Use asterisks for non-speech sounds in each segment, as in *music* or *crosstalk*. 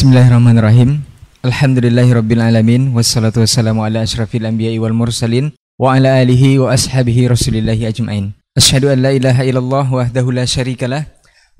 Bismillahirrahmanirrahim. Alhamdulillahirabbil wassalatu wassalamu ala asyrafil anbiya'i wal mursalin wa ala alihi wa ashabihi rasulillahi ajmain. Asyhadu an la ilaha illallah wahdahu la syarikalah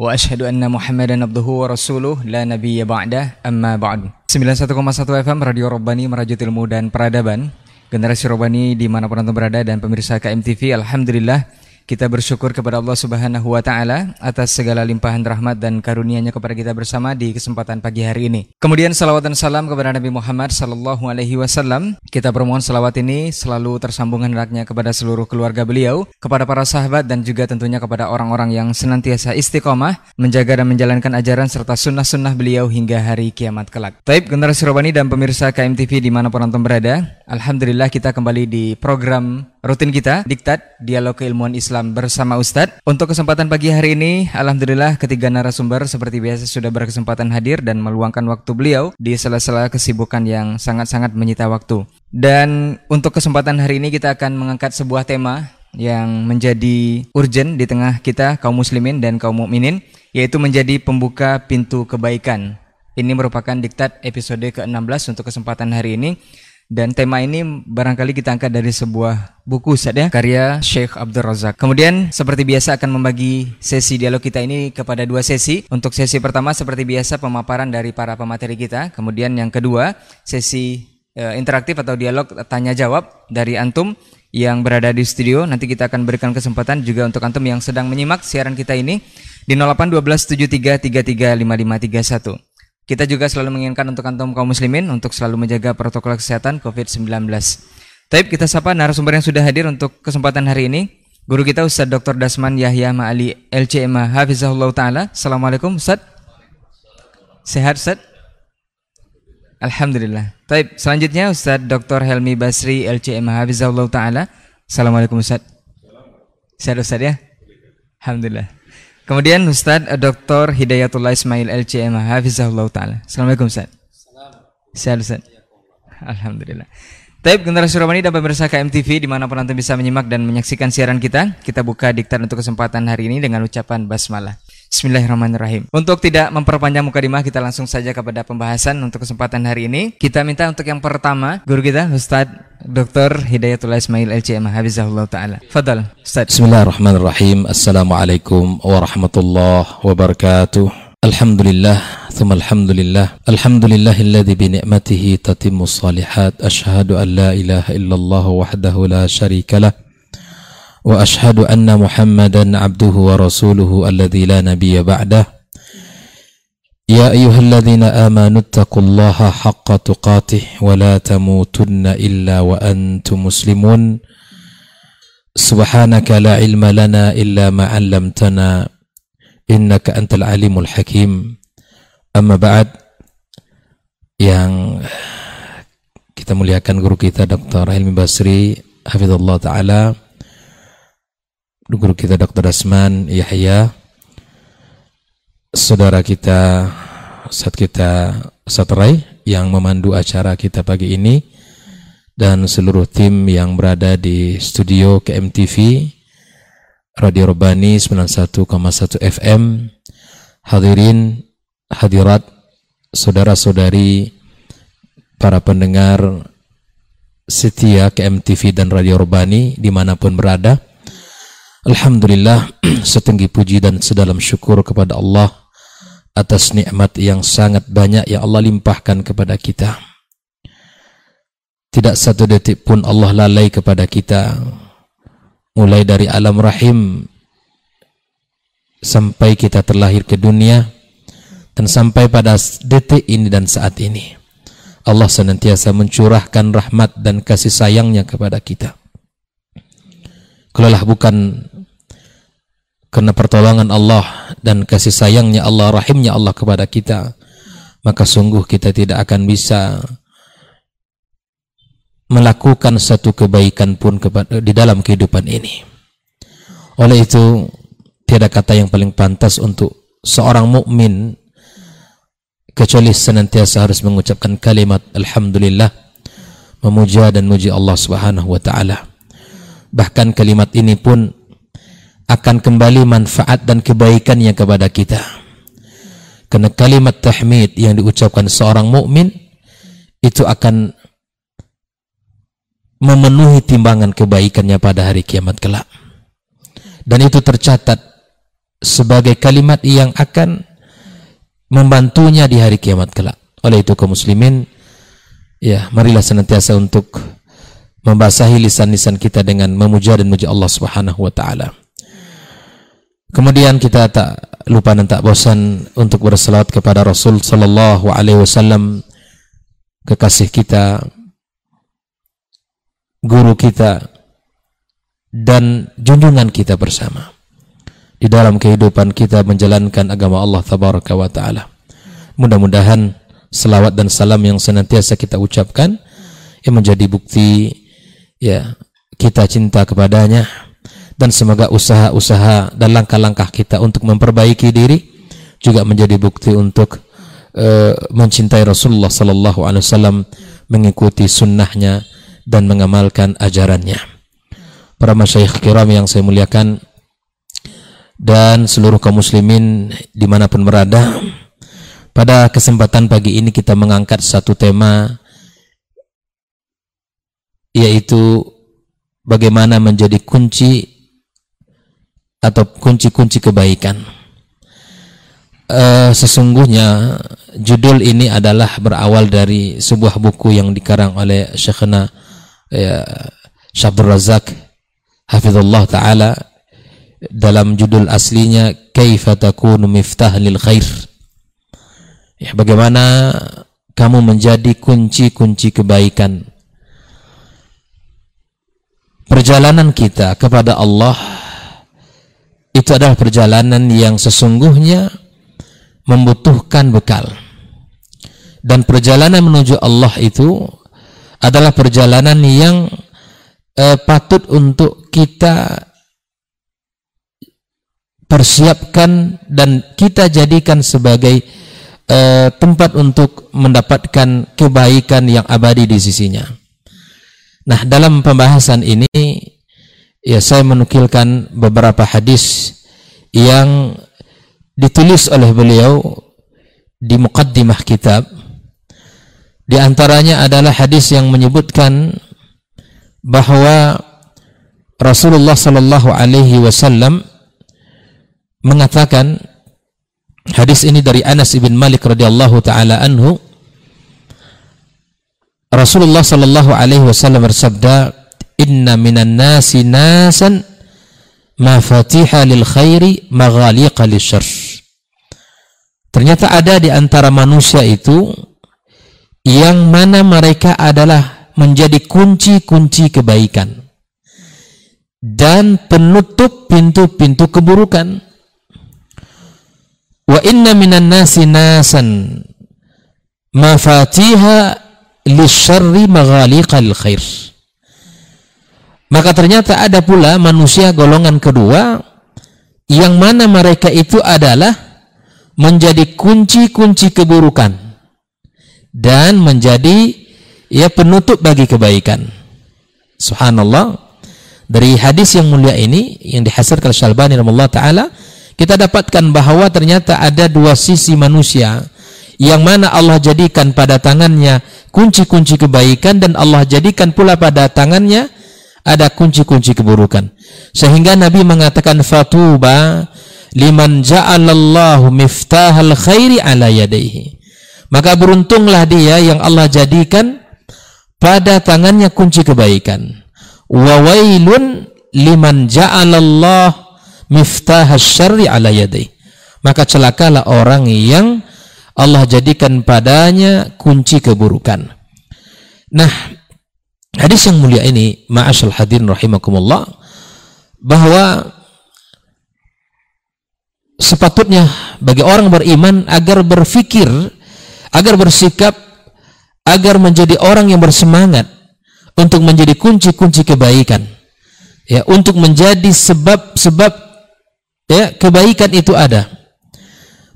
wa asyhadu anna Muhammadan abduhu wa rasuluh la nabiyya ba'dah amma ba'du. 91,1 FM Radio Robbani Merajut Ilmu dan Peradaban. Generasi Robbani di mana pun anda berada dan pemirsa KMTV, Alhamdulillah kita bersyukur kepada Allah Subhanahu wa taala atas segala limpahan rahmat dan karunia-Nya kepada kita bersama di kesempatan pagi hari ini. Kemudian salawat dan salam kepada Nabi Muhammad sallallahu alaihi wasallam. Kita bermohon salawat ini selalu tersambung hendaknya kepada seluruh keluarga beliau, kepada para sahabat dan juga tentunya kepada orang-orang yang senantiasa istiqomah menjaga dan menjalankan ajaran serta sunnah-sunnah beliau hingga hari kiamat kelak. Taib generasi Robani dan pemirsa KMTV di mana pun antum berada, Alhamdulillah kita kembali di program rutin kita, Diktat, Dialog Keilmuan Islam bersama Ustadz. Untuk kesempatan pagi hari ini, Alhamdulillah ketiga narasumber seperti biasa sudah berkesempatan hadir dan meluangkan waktu beliau di sela-sela kesibukan yang sangat-sangat menyita waktu. Dan untuk kesempatan hari ini kita akan mengangkat sebuah tema yang menjadi urgent di tengah kita kaum muslimin dan kaum mukminin yaitu menjadi pembuka pintu kebaikan. Ini merupakan diktat episode ke-16 untuk kesempatan hari ini dan tema ini barangkali kita angkat dari sebuah buku Ustaz ya, karya Sheikh Abdul Razak. Kemudian seperti biasa akan membagi sesi dialog kita ini kepada dua sesi. Untuk sesi pertama seperti biasa pemaparan dari para pemateri kita. Kemudian yang kedua sesi e, interaktif atau dialog tanya jawab dari antum yang berada di studio. Nanti kita akan berikan kesempatan juga untuk antum yang sedang menyimak siaran kita ini di 081273335531. Kita juga selalu menginginkan untuk antum kaum muslimin untuk selalu menjaga protokol kesehatan COVID-19. Taib kita sapa narasumber yang sudah hadir untuk kesempatan hari ini. Guru kita Ustaz Dr. Dasman Yahya Ma'ali LCMA Hafizahullah Ta'ala. Assalamualaikum Ustaz. Sehat Ustaz? Alhamdulillah. Taib selanjutnya Ustaz Dr. Helmi Basri LCMA Hafizahullah Ta'ala. Assalamualaikum Ustaz. Sehat Ustaz ya? Alhamdulillah. Kemudian Ustaz Dr. Hidayatullah Ismail LCM Hafizahullah Ta'ala. Assalamualaikum Ustaz Sehat Ustaz Alhamdulillah. Taib generasi Romani dan pemirsa KMTV di mana pun nanti bisa menyimak dan menyaksikan siaran kita. Kita buka diktat untuk kesempatan hari ini dengan ucapan basmalah Bismillahirrahmanirrahim. Untuk tidak memperpanjang mukadimah, kita langsung saja kepada pembahasan untuk kesempatan hari ini. Kita minta untuk yang pertama, guru kita Ustaz Dr. Hidayatullah Ismail LCM Habizahullah Ta'ala. Fadal, Ustaz. Bismillahirrahmanirrahim. Assalamualaikum warahmatullahi wabarakatuh. Alhamdulillah, thumma alhamdulillah. Alhamdulillahilladzi bi ni'matihi tatimmu salihat. Ashhadu an la ilaha illallah wahdahu la syarika lah. واشهد ان محمدا عبده ورسوله الذي لا نبي بعده يا ايها الذين امنوا اتقوا الله حق تقاته ولا تموتن الا وانتم مسلمون سبحانك لا علم لنا الا ما علمتنا انك انت العليم الحكيم اما بعد yang kita muliakan guru kita Dr. Hilmi Basri Hafizullah Ta'ala guru kita Dr. Asman Yahya. Saudara kita saat kita Satrai yang memandu acara kita pagi ini. Dan seluruh tim yang berada di studio KMTV Radio Robani 91,1 FM hadirin hadirat saudara-saudari para pendengar setia KMTV dan Radio Robani di mana pun berada Alhamdulillah *clears throat* setinggi puji dan sedalam syukur kepada Allah atas nikmat yang sangat banyak yang Allah limpahkan kepada kita. Tidak satu detik pun Allah lalai kepada kita. Mulai dari alam rahim sampai kita terlahir ke dunia dan sampai pada detik ini dan saat ini. Allah senantiasa mencurahkan rahmat dan kasih sayangnya kepada kita. Kalaulah bukan karena pertolongan Allah dan kasih sayangnya Allah, rahimnya Allah kepada kita, maka sungguh kita tidak akan bisa melakukan satu kebaikan pun di dalam kehidupan ini. Oleh itu, tiada kata yang paling pantas untuk seorang mukmin kecuali senantiasa harus mengucapkan kalimat alhamdulillah memuja dan muji Allah Subhanahu wa taala. Bahkan kalimat ini pun akan kembali manfaat dan kebaikannya kepada kita. Karena kalimat tahmid yang diucapkan seorang mukmin itu akan memenuhi timbangan kebaikannya pada hari kiamat kelak. Dan itu tercatat sebagai kalimat yang akan membantunya di hari kiamat kelak. Oleh itu kaum muslimin, ya marilah senantiasa untuk membasahi lisan-lisan kita dengan memuja dan memuji Allah Subhanahu wa taala. Kemudian kita tak lupa dan tak bosan untuk berselawat kepada Rasul sallallahu alaihi wasallam kekasih kita guru kita dan junjungan kita bersama di dalam kehidupan kita menjalankan agama Allah tabaraka wa taala. Mudah-mudahan selawat dan salam yang senantiasa kita ucapkan yang menjadi bukti ya kita cinta kepadanya dan semoga usaha-usaha dan langkah-langkah kita untuk memperbaiki diri juga menjadi bukti untuk uh, mencintai Rasulullah sallallahu alaihi wasallam mengikuti sunnahnya dan mengamalkan ajarannya. Para masyayikh kiram yang saya muliakan dan seluruh kaum muslimin di mana pun berada pada kesempatan pagi ini kita mengangkat satu tema yaitu bagaimana menjadi kunci atau kunci-kunci kebaikan. Uh, sesungguhnya judul ini adalah berawal dari sebuah buku yang dikarang oleh Syekhna ya, Razak Hafizullah Ta'ala dalam judul aslinya Kaifa takunu miftah lil khair ya, bagaimana kamu menjadi kunci-kunci kebaikan perjalanan kita kepada Allah itu adalah perjalanan yang sesungguhnya membutuhkan bekal. Dan perjalanan menuju Allah itu adalah perjalanan yang eh, patut untuk kita persiapkan dan kita jadikan sebagai eh, tempat untuk mendapatkan kebaikan yang abadi di sisinya. Nah, dalam pembahasan ini ya saya menukilkan beberapa hadis yang ditulis oleh beliau di muqaddimah kitab. Di antaranya adalah hadis yang menyebutkan bahwa Rasulullah sallallahu alaihi wasallam mengatakan hadis ini dari Anas bin Malik radhiyallahu taala anhu Rasulullah sallallahu alaihi wasallam bersabda inna minan nasi nasan mafatiha lil khairi maghaliqa lisyarr ternyata ada di antara manusia itu yang mana mereka adalah menjadi kunci-kunci kebaikan dan penutup pintu-pintu keburukan. Wa inna minan nasi nasan mafatiha lisyarri maghaliqa lil khair maka ternyata ada pula manusia golongan kedua yang mana mereka itu adalah menjadi kunci-kunci keburukan dan menjadi ya penutup bagi kebaikan. Subhanallah. Dari hadis yang mulia ini yang dihasilkan Syalbani Allah taala kita dapatkan bahwa ternyata ada dua sisi manusia yang mana Allah jadikan pada tangannya kunci-kunci kebaikan dan Allah jadikan pula pada tangannya ada kunci-kunci keburukan. Sehingga Nabi mengatakan fatuba liman ja'alallahu miftahal khairi ala yadaihi. Maka beruntunglah dia yang Allah jadikan pada tangannya kunci kebaikan. Wa wailun liman ja'alallah miftahal syarri ala yadaihi. Maka celakalah orang yang Allah jadikan padanya kunci keburukan. Nah, Hadis yang mulia ini, ma'asyal hadirin rahimakumullah, bahwa sepatutnya bagi orang beriman agar berfikir, agar bersikap, agar menjadi orang yang bersemangat untuk menjadi kunci-kunci kebaikan. Ya, untuk menjadi sebab-sebab ya kebaikan itu ada.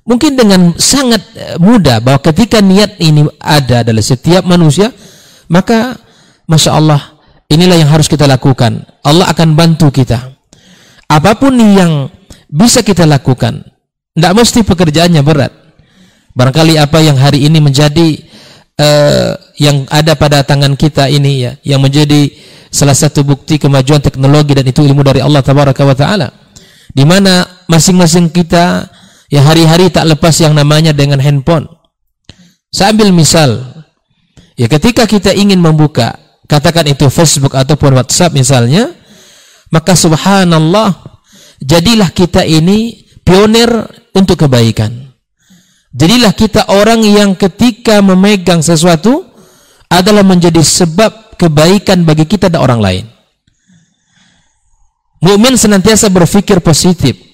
Mungkin dengan sangat eh, mudah bahwa ketika niat ini ada dalam setiap manusia, maka Masya Allah, inilah yang harus kita lakukan. Allah akan bantu kita. Apa pun yang bisa kita lakukan, tidak mesti pekerjaannya berat. Barangkali apa yang hari ini menjadi uh, yang ada pada tangan kita ini ya, yang menjadi salah satu bukti kemajuan teknologi dan itu ilmu dari Allah taala. Di mana masing-masing kita ya hari-hari tak lepas yang namanya dengan handphone. Saya ambil misal, ya ketika kita ingin membuka, katakan itu Facebook ataupun WhatsApp misalnya, maka subhanallah, jadilah kita ini pionir untuk kebaikan. Jadilah kita orang yang ketika memegang sesuatu adalah menjadi sebab kebaikan bagi kita dan orang lain. Mukmin senantiasa berpikir positif.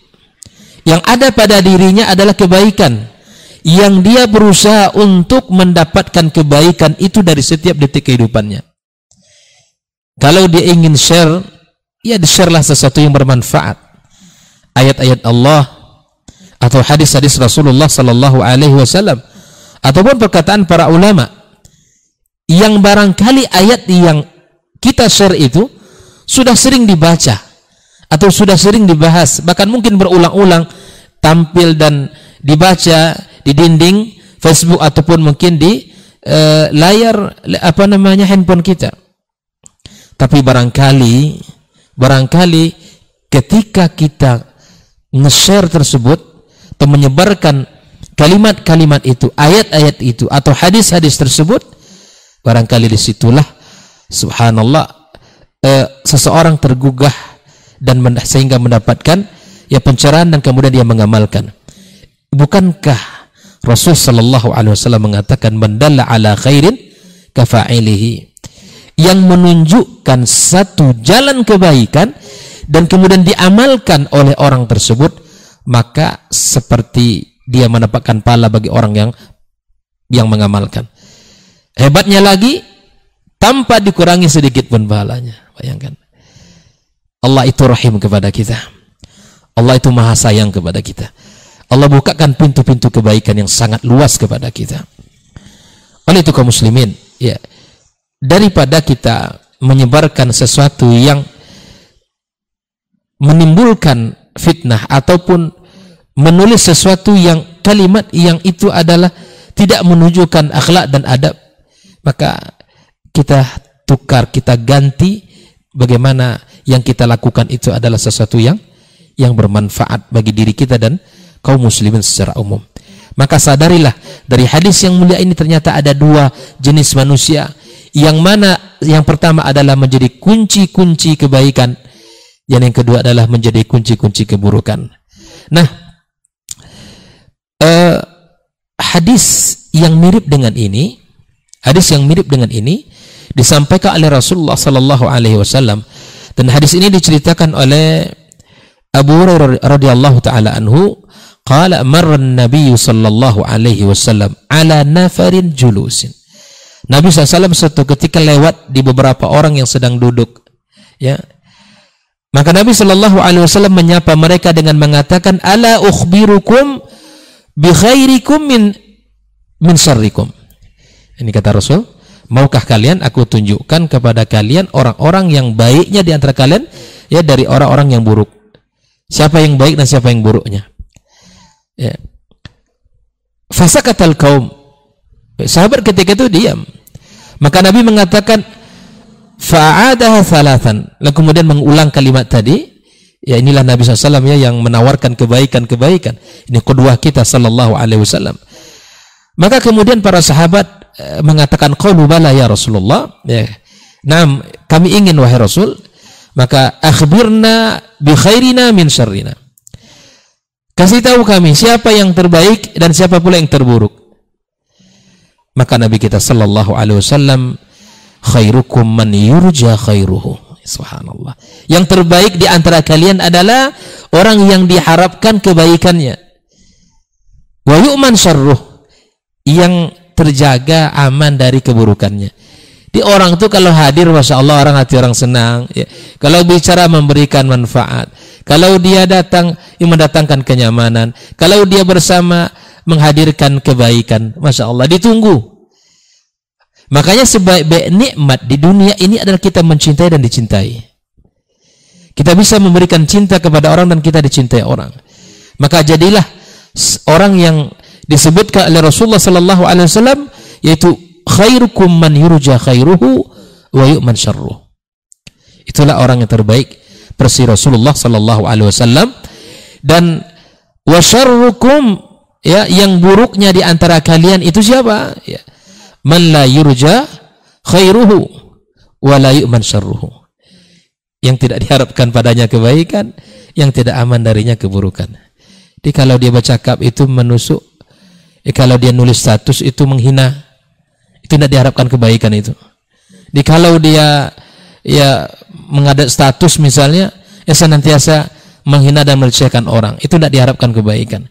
Yang ada pada dirinya adalah kebaikan. Yang dia berusaha untuk mendapatkan kebaikan itu dari setiap detik kehidupannya. Kalau dia ingin share, ya di-share lah sesuatu yang bermanfaat. Ayat-ayat Allah, atau hadis-hadis Rasulullah sallallahu alaihi wasallam ataupun perkataan para ulama yang barangkali ayat yang kita share itu sudah sering dibaca atau sudah sering dibahas bahkan mungkin berulang-ulang tampil dan dibaca di dinding Facebook ataupun mungkin di uh, layar apa namanya handphone kita. Tapi barangkali barangkali ketika kita nge-share tersebut atau menyebarkan kalimat-kalimat itu, ayat-ayat itu atau hadis-hadis tersebut, barangkali di situlah subhanallah eh, seseorang tergugah dan men sehingga mendapatkan ya pencerahan dan kemudian dia mengamalkan. Bukankah Rasul sallallahu alaihi wasallam mengatakan mendalla ala khairin kafa'ilihi yang menunjukkan satu jalan kebaikan dan kemudian diamalkan oleh orang tersebut maka seperti dia mendapatkan pahala bagi orang yang yang mengamalkan. Hebatnya lagi tanpa dikurangi sedikit pun pahalanya. Bayangkan. Allah itu rahim kepada kita. Allah itu maha sayang kepada kita. Allah bukakan pintu-pintu kebaikan yang sangat luas kepada kita. Oleh itu kaum muslimin, ya. Daripada kita menyebarkan sesuatu yang menimbulkan fitnah ataupun menulis sesuatu yang kalimat yang itu adalah tidak menunjukkan akhlak dan adab maka kita tukar kita ganti bagaimana yang kita lakukan itu adalah sesuatu yang yang bermanfaat bagi diri kita dan kaum muslimin secara umum maka sadarilah dari hadis yang mulia ini ternyata ada dua jenis manusia yang mana yang pertama adalah menjadi kunci-kunci kebaikan yang yang kedua adalah menjadi kunci-kunci keburukan. Nah, eh, hadis yang mirip dengan ini, hadis yang mirip dengan ini disampaikan oleh Rasulullah sallallahu alaihi wasallam. Dan hadis ini diceritakan oleh Abu Hurairah radhiyallahu taala anhu qala marra an-nabiy sallallahu alaihi wasallam ala nafarin julusin. Nabi SAW suatu ketika lewat di beberapa orang yang sedang duduk ya. Maka Nabi Shallallahu Alaihi Wasallam menyapa mereka dengan mengatakan, "Ala ukhbirukum bi khairikum min min syarrikum." Ini kata Rasul, maukah kalian aku tunjukkan kepada kalian orang-orang yang baiknya di antara kalian ya dari orang-orang yang buruk. Siapa yang baik dan siapa yang buruknya? Ya. Fasakatal kaum. Sahabat ketika itu diam. Maka Nabi mengatakan, fa'adaha thalathan lalu kemudian mengulang kalimat tadi ya inilah Nabi SAW ya yang menawarkan kebaikan-kebaikan ini kedua kita sallallahu alaihi wasallam maka kemudian para sahabat mengatakan qalu bala ya Rasulullah. Ya. Nam, kami ingin wahai Rasul maka akhbirna bi khairina min syarrina. Kasih tahu kami siapa yang terbaik dan siapa pula yang terburuk. Maka Nabi kita sallallahu alaihi wasallam khairukum man yurja khairuhu. Subhanallah. Yang terbaik di antara kalian adalah orang yang diharapkan kebaikannya. Wa yu'man syarruh. Yang terjaga aman dari keburukannya di orang itu kalau hadir Masya Allah orang hati orang senang ya. kalau bicara memberikan manfaat kalau dia datang yang mendatangkan kenyamanan kalau dia bersama menghadirkan kebaikan Masya Allah ditunggu Makanya sebaik-baik nikmat di dunia ini adalah kita mencintai dan dicintai. Kita bisa memberikan cinta kepada orang dan kita dicintai orang. Maka jadilah orang yang disebutkan oleh Rasulullah sallallahu alaihi wasallam yaitu khairukum man yurja khairuhu wa yu'man syarruh. Itulah orang yang terbaik versi Rasulullah sallallahu alaihi wasallam dan wa syarrukum ya yang buruknya di antara kalian itu siapa? Ya. Man la yurja khairuhu wa la yu'man syarruhu. Yang tidak diharapkan padanya kebaikan, yang tidak aman darinya keburukan. Jadi kalau dia bercakap itu menusuk Eh, kalau dia nulis status itu menghina, itu tidak diharapkan kebaikan itu. Di kalau dia ya mengadat status misalnya, ya senantiasa menghina dan melecehkan orang, itu tidak diharapkan kebaikan.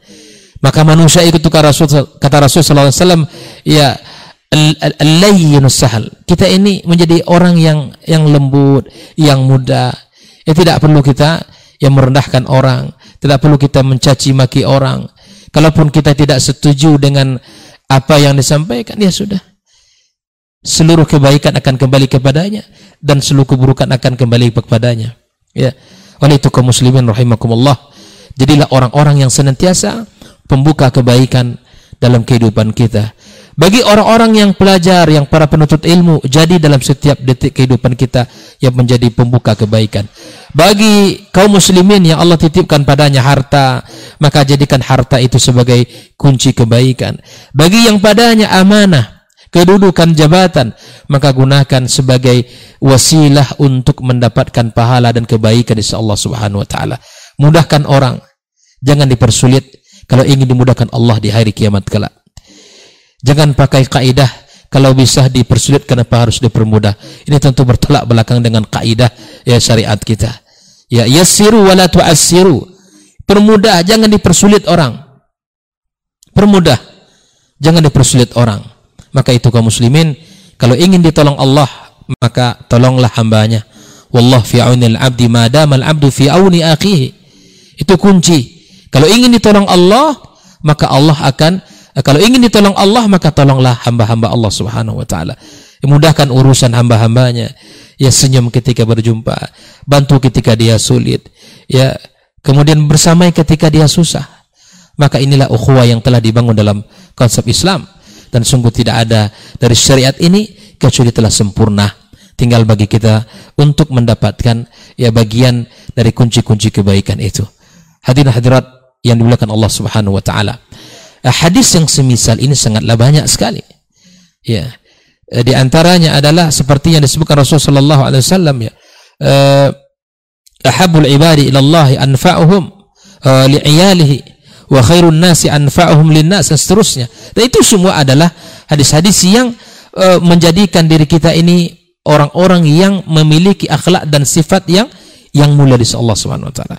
Maka manusia itu kata Rasul kata Rasul sallallahu alaihi ya al-layyinus sahal. Kita ini menjadi orang yang yang lembut, yang mudah. Ya tidak perlu kita yang merendahkan orang, tidak perlu kita mencaci maki orang, Kalaupun kita tidak setuju dengan apa yang disampaikan, ya sudah. Seluruh kebaikan akan kembali kepadanya dan seluruh keburukan akan kembali kepadanya. Ya. Oleh itu kaum muslimin rahimakumullah, jadilah orang-orang yang senantiasa pembuka kebaikan dalam kehidupan kita. Bagi orang-orang yang pelajar, yang para penuntut ilmu, jadi dalam setiap detik kehidupan kita yang menjadi pembuka kebaikan. Bagi kaum muslimin yang Allah titipkan padanya harta, maka jadikan harta itu sebagai kunci kebaikan. Bagi yang padanya amanah, kedudukan jabatan, maka gunakan sebagai wasilah untuk mendapatkan pahala dan kebaikan di Allah Subhanahu wa taala. Mudahkan orang, jangan dipersulit kalau ingin dimudahkan Allah di hari kiamat kelak. Jangan pakai kaidah kalau bisa dipersulit kenapa harus dipermudah. Ini tentu bertolak belakang dengan kaidah ya syariat kita. Ya yassiru wala tu'assiru. Permudah, jangan dipersulit orang. Permudah, jangan dipersulit orang. Maka itu kaum muslimin, kalau ingin ditolong Allah, maka tolonglah hambanya. Wallah fi aunil abdi madama al-abdu fi auni akhihi. Itu kunci. Kalau ingin ditolong Allah, maka Allah akan Nah, kalau ingin ditolong Allah maka tolonglah hamba-hamba Allah Subhanahu wa taala. Mudahkan urusan hamba-hambanya. Ya senyum ketika berjumpa, bantu ketika dia sulit, ya kemudian bersamai ketika dia susah. Maka inilah ukhuwah yang telah dibangun dalam konsep Islam dan sungguh tidak ada dari syariat ini kecuali telah sempurna. Tinggal bagi kita untuk mendapatkan ya bagian dari kunci-kunci kebaikan itu. Hadirin hadirat yang dimuliakan Allah Subhanahu wa taala. Eh, hadis yang semisal ini sangatlah banyak sekali. Ya. Eh, di antaranya adalah seperti yang disebutkan Rasulullah sallallahu alaihi wasallam ya. Eh, ahabul ibadi ila Allah anfa'uhum li'iyalihi wa khairun nasi anfa'uhum linnas dan seterusnya. Dan itu semua adalah hadis-hadis yang menjadikan diri kita ini orang-orang yang memiliki akhlak dan sifat yang yang mulia di Allah Subhanahu wa taala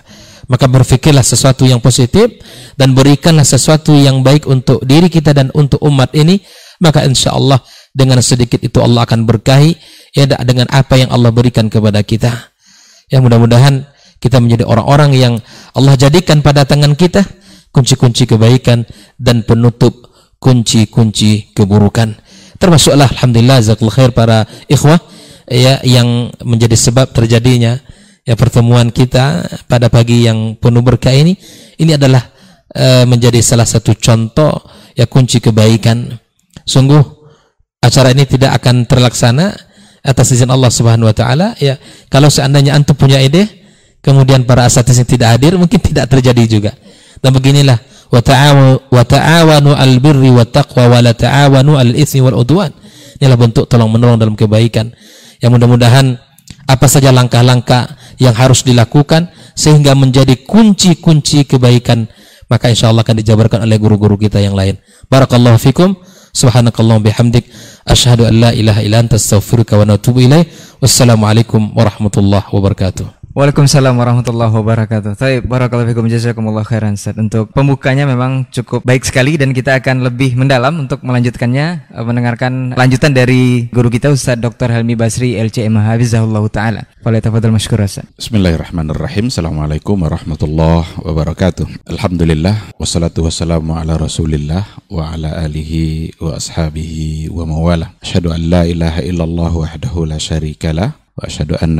maka berfikirlah sesuatu yang positif dan berikanlah sesuatu yang baik untuk diri kita dan untuk umat ini maka insya Allah dengan sedikit itu Allah akan berkahi ya dengan apa yang Allah berikan kepada kita. Ya mudah-mudahan kita menjadi orang-orang yang Allah jadikan pada tangan kita kunci-kunci kebaikan dan penutup kunci-kunci keburukan. Termasuklah alhamdulillah zakallahu khair para ikhwah ya yang menjadi sebab terjadinya ya pertemuan kita pada pagi yang penuh berkah ini ini adalah uh, menjadi salah satu contoh ya kunci kebaikan. Sungguh acara ini tidak akan terlaksana atas izin Allah Subhanahu wa taala ya. Kalau seandainya antum punya ide kemudian para asatidz tidak hadir mungkin tidak terjadi juga. Dan beginilah wa ta'awanu al birri wa taqwa wa la ta'awanu al itsmi wal udwan. Inilah bentuk tolong menolong dalam kebaikan. Yang mudah-mudahan apa saja langkah-langkah yang harus dilakukan sehingga menjadi kunci-kunci kebaikan. Maka insya Allah akan dijabarkan oleh guru-guru kita yang lain. Barakallahu fikum. Subhanakallah bihamdik. Asyhadu an la ilaha illa anta astaghfiruka wa atubu ilaih. Wassalamualaikum warahmatullahi wabarakatuh Waalaikumsalam warahmatullahi wabarakatuh. Baik, barakallahu fikum jazakumullah khairan Ustaz. Untuk pembukanya memang cukup baik sekali dan kita akan lebih mendalam untuk melanjutkannya eh, mendengarkan lanjutan dari guru kita Ustaz Dr. Helmi Basri LCM Hafizahullah taala. Falyatafadhal mashkur Ustaz. Bismillahirrahmanirrahim. Assalamualaikum warahmatullahi wabarakatuh. Alhamdulillah wassalatu wassalamu ala Rasulillah wa ala alihi wa ashabihi wa mawala. Asyhadu an la ilaha illallah wahdahu la syarikalah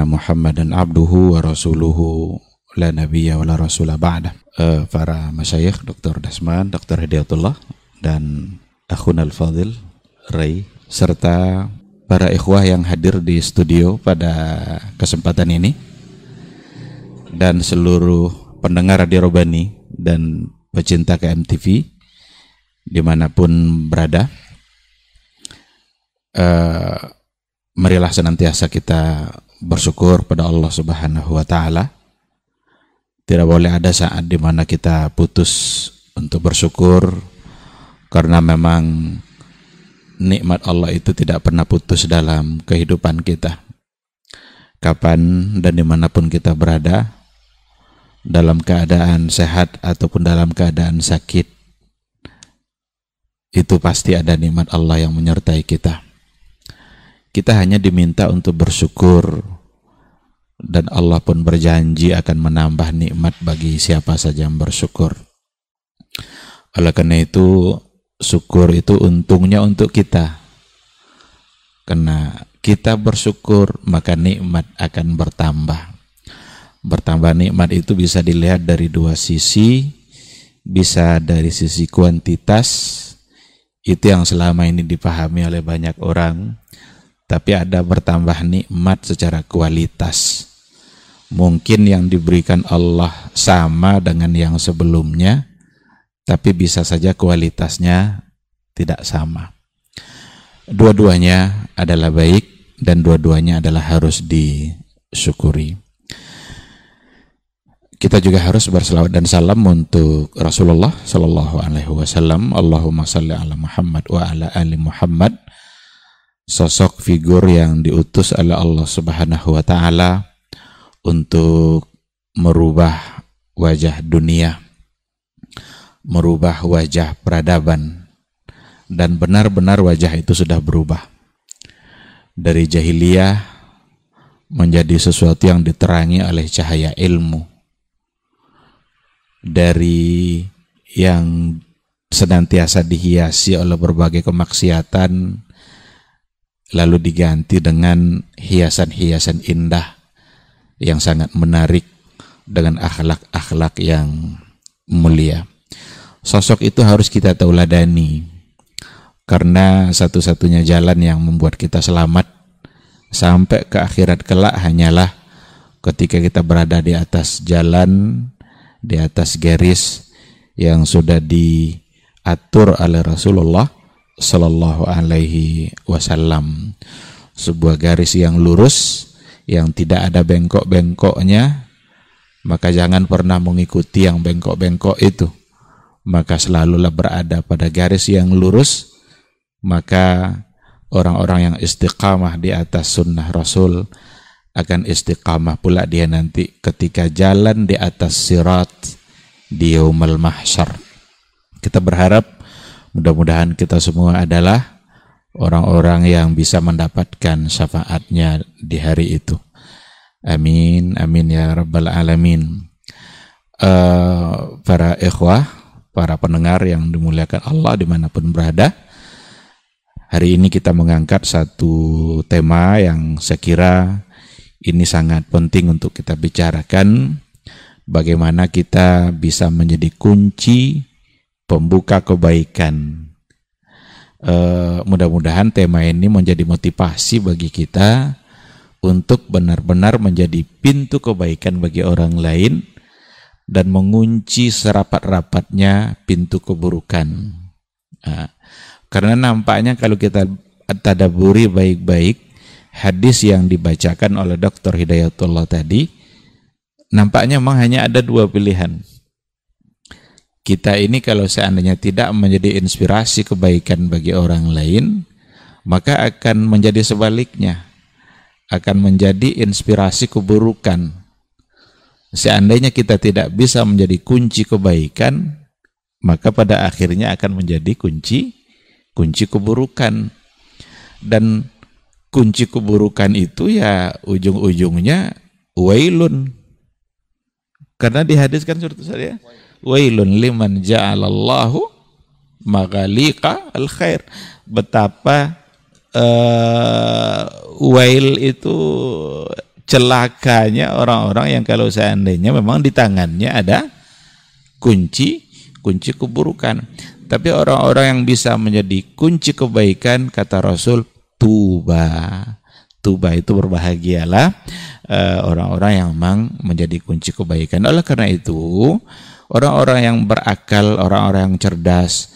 Muhammadan abduhu wa rasuluhu la nabiyya wa la rasula ba'da. Uh, para masyayikh Dr. Dasman, Dr. Hidayatullah dan akhun al-fadil Ray serta para ikhwah yang hadir di studio pada kesempatan ini dan seluruh pendengar Radio Robani dan pecinta KMTV di mana pun berada uh, marilah senantiasa kita bersyukur pada Allah Subhanahu wa taala tidak boleh ada saat di mana kita putus untuk bersyukur karena memang nikmat Allah itu tidak pernah putus dalam kehidupan kita. Kapan dan di mana pun kita berada, dalam keadaan sehat ataupun dalam keadaan sakit, itu pasti ada nikmat Allah yang menyertai kita. Kita hanya diminta untuk bersyukur dan Allah pun berjanji akan menambah nikmat bagi siapa saja yang bersyukur. Oleh karena itu, syukur itu untungnya untuk kita. Karena kita bersyukur, maka nikmat akan bertambah. Bertambah nikmat itu bisa dilihat dari dua sisi, bisa dari sisi kuantitas, itu yang selama ini dipahami oleh banyak orang, tapi ada bertambah nikmat secara kualitas. Mungkin yang diberikan Allah sama dengan yang sebelumnya, tapi bisa saja kualitasnya tidak sama. Dua-duanya adalah baik dan dua-duanya adalah harus disyukuri. Kita juga harus berselawat dan salam untuk Rasulullah Sallallahu Alaihi Wasallam. Allahumma salli ala Muhammad wa ala ali Muhammad. Sosok figur yang diutus oleh Allah Subhanahu Wa Taala untuk merubah wajah dunia merubah wajah peradaban dan benar-benar wajah itu sudah berubah. Dari jahiliyah menjadi sesuatu yang diterangi oleh cahaya ilmu. Dari yang senantiasa dihiasi oleh berbagai kemaksiatan lalu diganti dengan hiasan-hiasan indah yang sangat menarik dengan akhlak-akhlak yang mulia. Sosok itu harus kita tauladani karena satu-satunya jalan yang membuat kita selamat sampai ke akhirat kelak hanyalah ketika kita berada di atas jalan, di atas garis yang sudah diatur oleh Rasulullah Sallallahu Alaihi Wasallam. Sebuah garis yang lurus, yang tidak ada bengkok-bengkoknya, maka jangan pernah mengikuti yang bengkok-bengkok itu maka selalulah berada pada garis yang lurus maka orang-orang yang istiqamah di atas sunnah Rasul akan istiqamah pula dia nanti ketika jalan di atas sirat di yaumul mahsyar kita berharap mudah-mudahan kita semua adalah orang-orang yang bisa mendapatkan syafaatnya di hari itu amin amin ya rabbal alamin uh, para ikhwah para pendengar yang dimuliakan Allah di mana pun berada. Hari ini kita mengangkat satu tema yang saya kira ini sangat penting untuk kita bicarakan. Bagaimana kita bisa menjadi kunci pembuka kebaikan. E, mudah-mudahan tema ini menjadi motivasi bagi kita untuk benar-benar menjadi pintu kebaikan bagi orang lain dan mengunci serapat-rapatnya pintu keburukan. Nah, karena nampaknya kalau kita tadaburi baik-baik hadis yang dibacakan oleh Dr. Hidayatullah tadi, nampaknya memang hanya ada dua pilihan. Kita ini kalau seandainya tidak menjadi inspirasi kebaikan bagi orang lain, maka akan menjadi sebaliknya. Akan menjadi inspirasi keburukan Seandainya kita tidak bisa menjadi kunci kebaikan, maka pada akhirnya akan menjadi kunci kunci keburukan. Dan kunci keburukan itu ya ujung-ujungnya wailun. Karena dihadiskan surat saya, wailun liman ja'alallahu maghaliqa al khair. Betapa uh, wail itu celakanya orang-orang yang kalau seandainya memang di tangannya ada kunci kunci keburukan. Tapi orang-orang yang bisa menjadi kunci kebaikan kata Rasul tuba. Tuba itu berbahagialah eh, orang-orang uh, yang memang menjadi kunci kebaikan. Oleh karena itu, orang-orang yang berakal, orang-orang yang cerdas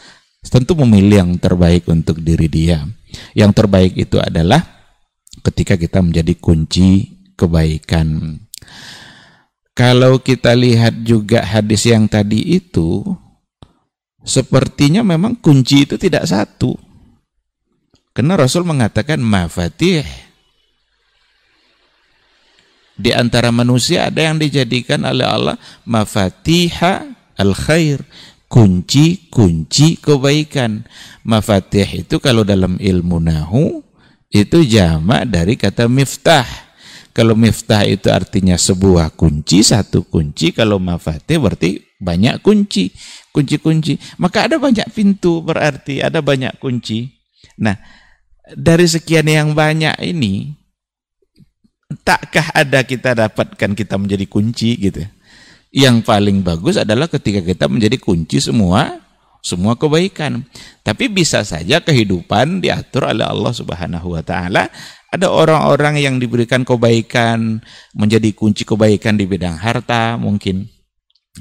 tentu memilih yang terbaik untuk diri dia. Yang terbaik itu adalah ketika kita menjadi kunci kebaikan. Kalau kita lihat juga hadis yang tadi itu, sepertinya memang kunci itu tidak satu. Karena Rasul mengatakan mafatih. Di antara manusia ada yang dijadikan oleh Allah mafatiha al-khair, kunci-kunci kebaikan. Mafatih itu kalau dalam ilmu nahu itu jamak dari kata miftah. Kalau miftah itu artinya sebuah kunci, satu kunci. Kalau mafatih berarti banyak kunci, kunci-kunci. Maka ada banyak pintu berarti ada banyak kunci. Nah, dari sekian yang banyak ini, takkah ada kita dapatkan kita menjadi kunci gitu. Yang paling bagus adalah ketika kita menjadi kunci semua semua kebaikan. Tapi bisa saja kehidupan diatur oleh Allah Subhanahu wa taala ada orang-orang yang diberikan kebaikan, menjadi kunci kebaikan di bidang harta mungkin.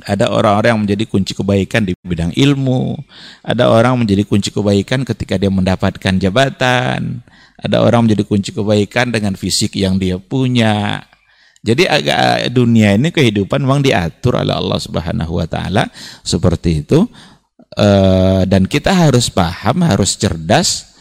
Ada orang-orang yang menjadi kunci kebaikan di bidang ilmu. Ada orang menjadi kunci kebaikan ketika dia mendapatkan jabatan. Ada orang menjadi kunci kebaikan dengan fisik yang dia punya. Jadi agak dunia ini kehidupan memang diatur oleh Allah Subhanahu wa taala seperti itu. Eh, dan kita harus paham, harus cerdas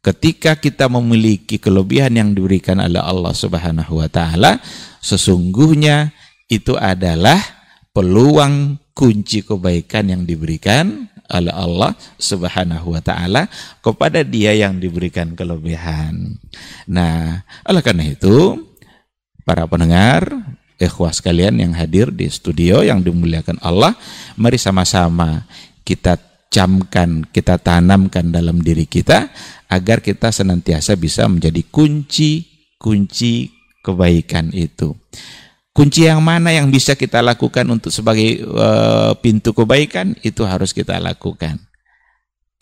ketika kita memiliki kelebihan yang diberikan oleh Allah Subhanahu wa taala, sesungguhnya itu adalah peluang kunci kebaikan yang diberikan oleh Allah Subhanahu wa taala kepada dia yang diberikan kelebihan. Nah, oleh karena itu para pendengar, ikhwah sekalian yang hadir di studio yang dimuliakan Allah, mari sama-sama kita camkan, kita tanamkan dalam diri kita agar kita senantiasa bisa menjadi kunci-kunci kebaikan itu. Kunci yang mana yang bisa kita lakukan untuk sebagai uh, pintu kebaikan itu harus kita lakukan.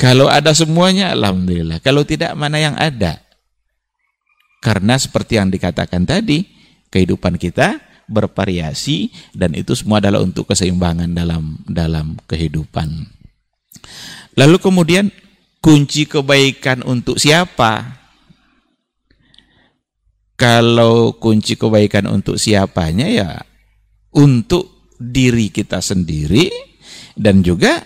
Kalau ada semuanya alhamdulillah, kalau tidak mana yang ada. Karena seperti yang dikatakan tadi, kehidupan kita bervariasi dan itu semua adalah untuk keseimbangan dalam dalam kehidupan. Lalu kemudian kunci kebaikan untuk siapa? Kalau kunci kebaikan untuk siapanya ya untuk diri kita sendiri dan juga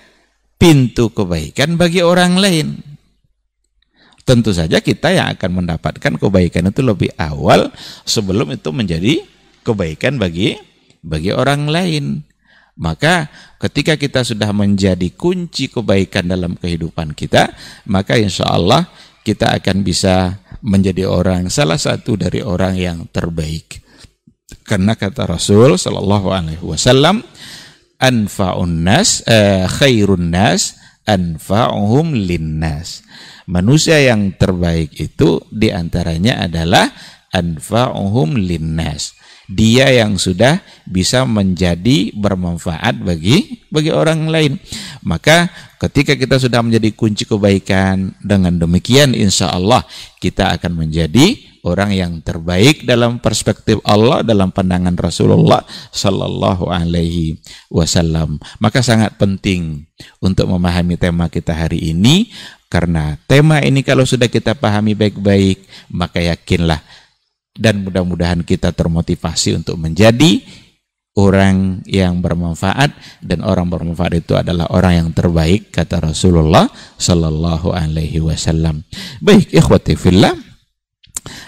pintu kebaikan bagi orang lain. Tentu saja kita yang akan mendapatkan kebaikan itu lebih awal sebelum itu menjadi kebaikan bagi bagi orang lain. Maka ketika kita sudah menjadi kunci kebaikan dalam kehidupan kita, maka insya Allah kita akan bisa menjadi orang salah satu dari orang yang terbaik. Karena kata Rasul Shallallahu Alaihi Wasallam, anfaun nas, eh, khairun nas, anfa'uhum linnas. Manusia yang terbaik itu di antaranya adalah anfa'uhum linnas dia yang sudah bisa menjadi bermanfaat bagi bagi orang lain. Maka ketika kita sudah menjadi kunci kebaikan dengan demikian insya Allah kita akan menjadi orang yang terbaik dalam perspektif Allah dalam pandangan Rasulullah Sallallahu Alaihi Wasallam. Maka sangat penting untuk memahami tema kita hari ini karena tema ini kalau sudah kita pahami baik-baik maka yakinlah dan mudah-mudahan kita termotivasi untuk menjadi orang yang bermanfaat dan orang bermanfaat itu adalah orang yang terbaik kata Rasulullah sallallahu alaihi wasallam. Baik, ikhwati fillah.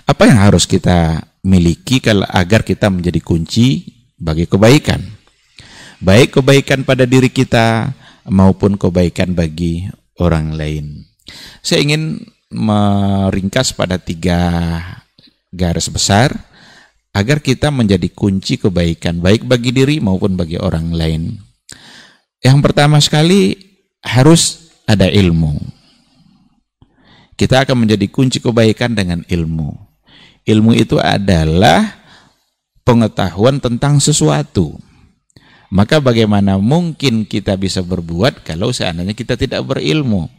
Apa yang harus kita miliki kalau agar kita menjadi kunci bagi kebaikan? Baik kebaikan pada diri kita maupun kebaikan bagi orang lain. Saya ingin meringkas pada tiga garis besar agar kita menjadi kunci kebaikan baik bagi diri maupun bagi orang lain. Yang pertama sekali harus ada ilmu. Kita akan menjadi kunci kebaikan dengan ilmu. Ilmu itu adalah pengetahuan tentang sesuatu. Maka bagaimana mungkin kita bisa berbuat kalau seandainya kita tidak berilmu?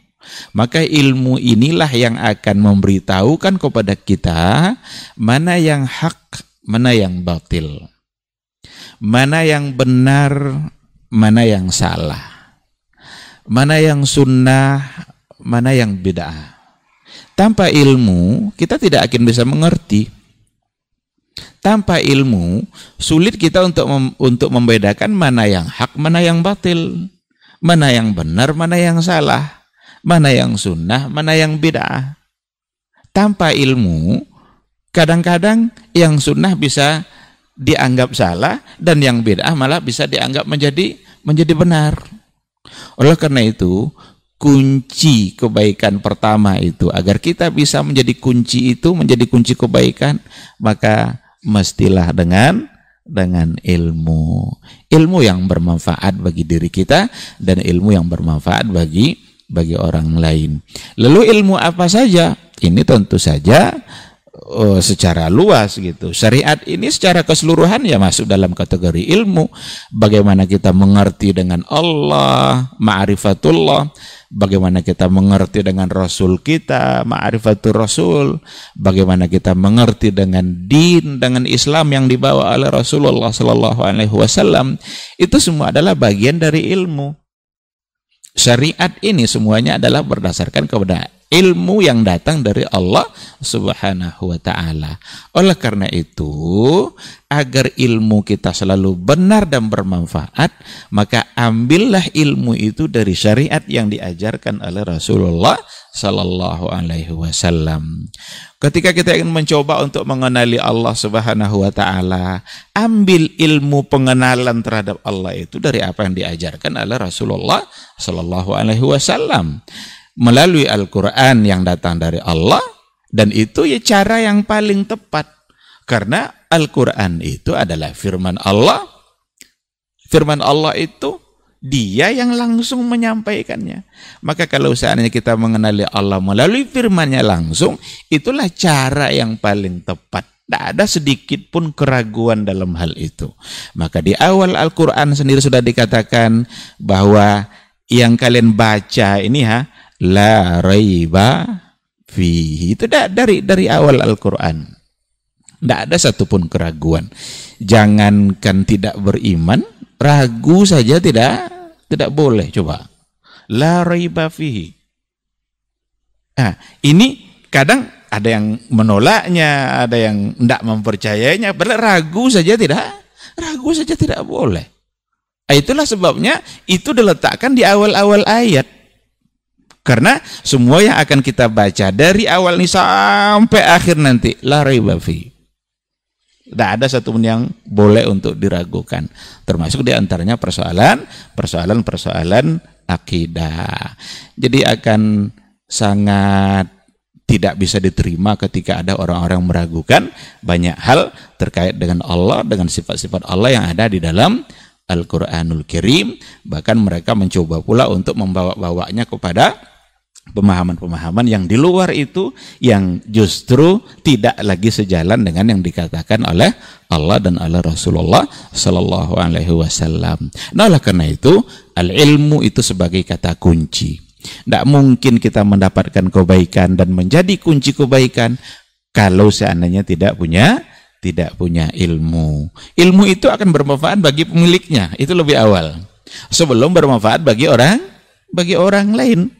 Maka ilmu inilah yang akan memberitahukan kepada kita mana yang hak, mana yang batil. Mana yang benar, mana yang salah. Mana yang sunnah, mana yang bid'ah. Tanpa ilmu, kita tidak akan bisa mengerti tanpa ilmu sulit kita untuk mem untuk membedakan mana yang hak, mana yang batil, mana yang benar, mana yang salah, mana yang sunnah, mana yang bid'ah. Tanpa ilmu, kadang-kadang yang sunnah bisa dianggap salah dan yang bid'ah malah bisa dianggap menjadi menjadi benar. Oleh karena itu, kunci kebaikan pertama itu agar kita bisa menjadi kunci itu menjadi kunci kebaikan, maka mestilah dengan dengan ilmu. Ilmu yang bermanfaat bagi diri kita dan ilmu yang bermanfaat bagi bagi orang lain. Lalu ilmu apa saja? Ini tentu saja uh, secara luas gitu. Syariat ini secara keseluruhan ya masuk dalam kategori ilmu. Bagaimana kita mengerti dengan Allah, ma'rifatullah, bagaimana kita mengerti dengan Rasul kita, ma'rifatul Rasul, bagaimana kita mengerti dengan din, dengan Islam yang dibawa oleh Rasulullah Sallallahu Alaihi Wasallam, itu semua adalah bagian dari ilmu. Syariat ini semuanya adalah berdasarkan kepada ilmu yang datang dari Allah Subhanahu wa taala. Oleh karena itu, agar ilmu kita selalu benar dan bermanfaat, maka ambillah ilmu itu dari syariat yang diajarkan oleh Rasulullah sallallahu alaihi wasallam. Ketika kita ingin mencoba untuk mengenali Allah Subhanahu wa taala, ambil ilmu pengenalan terhadap Allah itu dari apa yang diajarkan oleh Rasulullah sallallahu alaihi wasallam melalui Al-Quran yang datang dari Allah dan itu ya cara yang paling tepat. Karena Al-Quran itu adalah firman Allah. Firman Allah itu dia yang langsung menyampaikannya. Maka kalau seandainya kita mengenali Allah melalui firmannya langsung itulah cara yang paling tepat. Tidak ada sedikit pun keraguan dalam hal itu. Maka di awal Al-Quran sendiri sudah dikatakan bahwa yang kalian baca ini ha, la raiba fihi. Itu dari dari awal Al-Qur'an. Tidak ada satupun keraguan. Jangankan tidak beriman, ragu saja tidak tidak boleh coba. La raiba fihi. Nah, ini kadang ada yang menolaknya, ada yang tidak mempercayainya, padahal ragu saja tidak, ragu saja tidak boleh. Nah, itulah sebabnya itu diletakkan di awal-awal ayat. Karena semua yang akan kita baca dari awal ini sampai akhir nanti la raiba fi. Tidak ada satupun yang boleh untuk diragukan. Termasuk di antaranya persoalan persoalan-persoalan akidah. Jadi akan sangat tidak bisa diterima ketika ada orang-orang meragukan banyak hal terkait dengan Allah, dengan sifat-sifat Allah yang ada di dalam Al-Quranul Kirim. Bahkan mereka mencoba pula untuk membawa-bawanya kepada pemahaman-pemahaman yang di luar itu yang justru tidak lagi sejalan dengan yang dikatakan oleh Allah dan oleh Rasulullah Sallallahu Alaihi Wasallam. Nah, oleh karena itu al ilmu itu sebagai kata kunci. Tidak mungkin kita mendapatkan kebaikan dan menjadi kunci kebaikan kalau seandainya tidak punya tidak punya ilmu. Ilmu itu akan bermanfaat bagi pemiliknya. Itu lebih awal. Sebelum bermanfaat bagi orang bagi orang lain.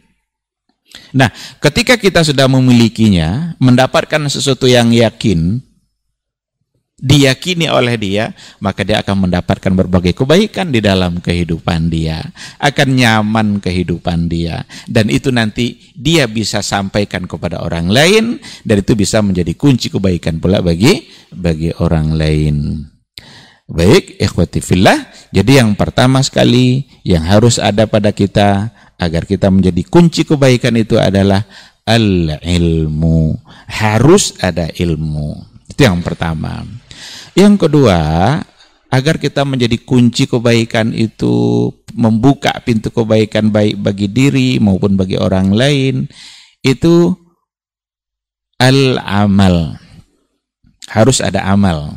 Nah, ketika kita sudah memilikinya, mendapatkan sesuatu yang yakin, diyakini oleh dia, maka dia akan mendapatkan berbagai kebaikan di dalam kehidupan dia, akan nyaman kehidupan dia, dan itu nanti dia bisa sampaikan kepada orang lain, dan itu bisa menjadi kunci kebaikan pula bagi bagi orang lain. Baik, ikhwati fillah. Jadi yang pertama sekali yang harus ada pada kita agar kita menjadi kunci kebaikan itu adalah al-ilmu. Harus ada ilmu. Itu yang pertama. Yang kedua, agar kita menjadi kunci kebaikan itu membuka pintu kebaikan baik bagi diri maupun bagi orang lain itu al-amal. Harus ada amal.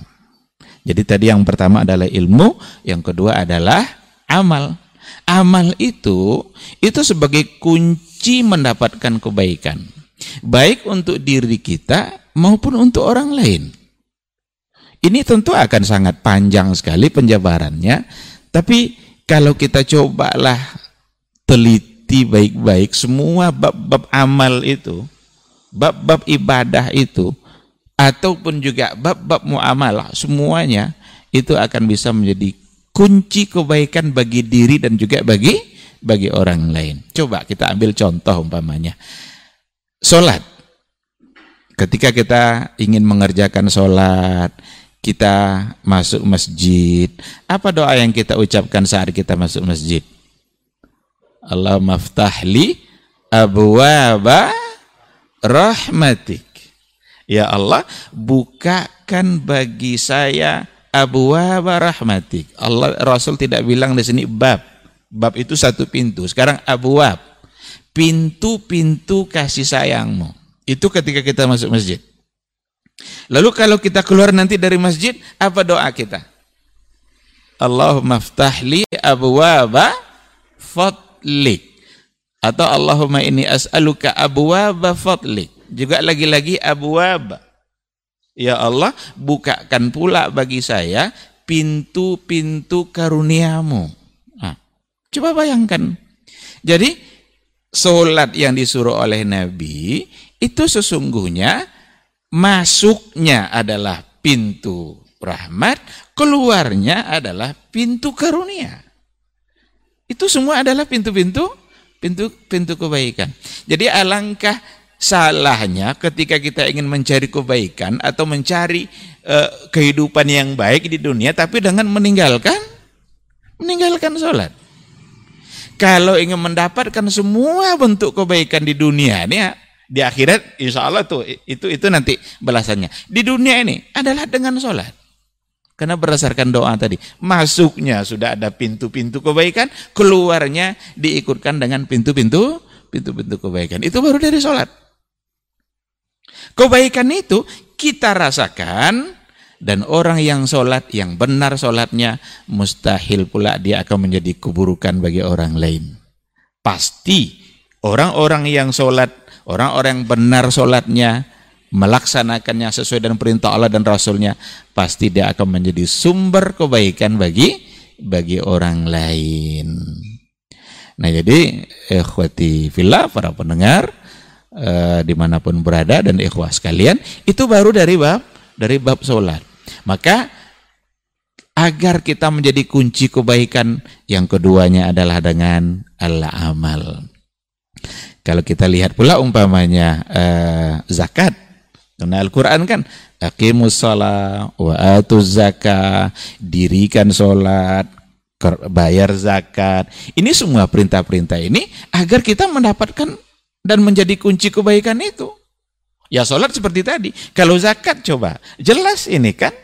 Jadi tadi yang pertama adalah ilmu, yang kedua adalah amal. Amal itu itu sebagai kunci mendapatkan kebaikan. Baik untuk diri kita maupun untuk orang lain. Ini tentu akan sangat panjang sekali penjabarannya, tapi kalau kita cobalah teliti baik-baik semua bab-bab amal itu, bab-bab ibadah itu, ataupun juga bab-bab muamalah, semuanya itu akan bisa menjadi kunci kebaikan bagi diri dan juga bagi bagi orang lain. Coba kita ambil contoh umpamanya. Salat. Ketika kita ingin mengerjakan salat, kita masuk masjid, apa doa yang kita ucapkan saat kita masuk masjid? Allah maftahli abwaba rahmatik. Ya Allah, bukakan bagi saya abwaba rahmatik. Allah Rasul tidak bilang di sini bab. Bab itu satu pintu. Sekarang abwab. Pintu-pintu kasih sayangmu. Itu ketika kita masuk masjid. Lalu kalau kita keluar nanti dari masjid, apa doa kita? Allahumma ftahli abwaba fadlik. Atau Allahumma ini as'aluka abwaba fadlik. Juga lagi-lagi abwaba. Ya Allah, bukakan pula bagi saya pintu-pintu karuniamu. Nah, coba bayangkan. Jadi, solat yang disuruh oleh Nabi, itu sesungguhnya masuknya adalah pintu rahmat, keluarnya adalah pintu karunia. Itu semua adalah pintu-pintu pintu pintu kebaikan. Jadi alangkah salahnya ketika kita ingin mencari kebaikan atau mencari uh, kehidupan yang baik di dunia tapi dengan meninggalkan meninggalkan sholat. Kalau ingin mendapatkan semua bentuk kebaikan di dunia ini di akhirat insya Allah tuh itu itu nanti balasannya. Di dunia ini adalah dengan sholat. Karena berdasarkan doa tadi, masuknya sudah ada pintu-pintu kebaikan, keluarnya diikutkan dengan pintu-pintu pintu-pintu kebaikan. Itu baru dari sholat. Kebaikan itu kita rasakan dan orang yang sholat, yang benar sholatnya, mustahil pula dia akan menjadi keburukan bagi orang lain. Pasti orang-orang yang sholat orang-orang yang benar sholatnya, melaksanakannya sesuai dengan perintah Allah dan Rasulnya, pasti dia akan menjadi sumber kebaikan bagi bagi orang lain. Nah jadi ikhwati fillah para pendengar eh, di mana pun berada dan ikhwah sekalian itu baru dari bab dari bab sholat. Maka agar kita menjadi kunci kebaikan yang keduanya adalah dengan al-amal. Kalau kita lihat pula umpamanya uh, zakat. Karena Al-Quran kan Aqimus wa atuz zakat, dirikan sholat, bayar zakat. Ini semua perintah-perintah ini agar kita mendapatkan dan menjadi kunci kebaikan itu. Ya sholat seperti tadi. Kalau zakat coba, jelas ini kan.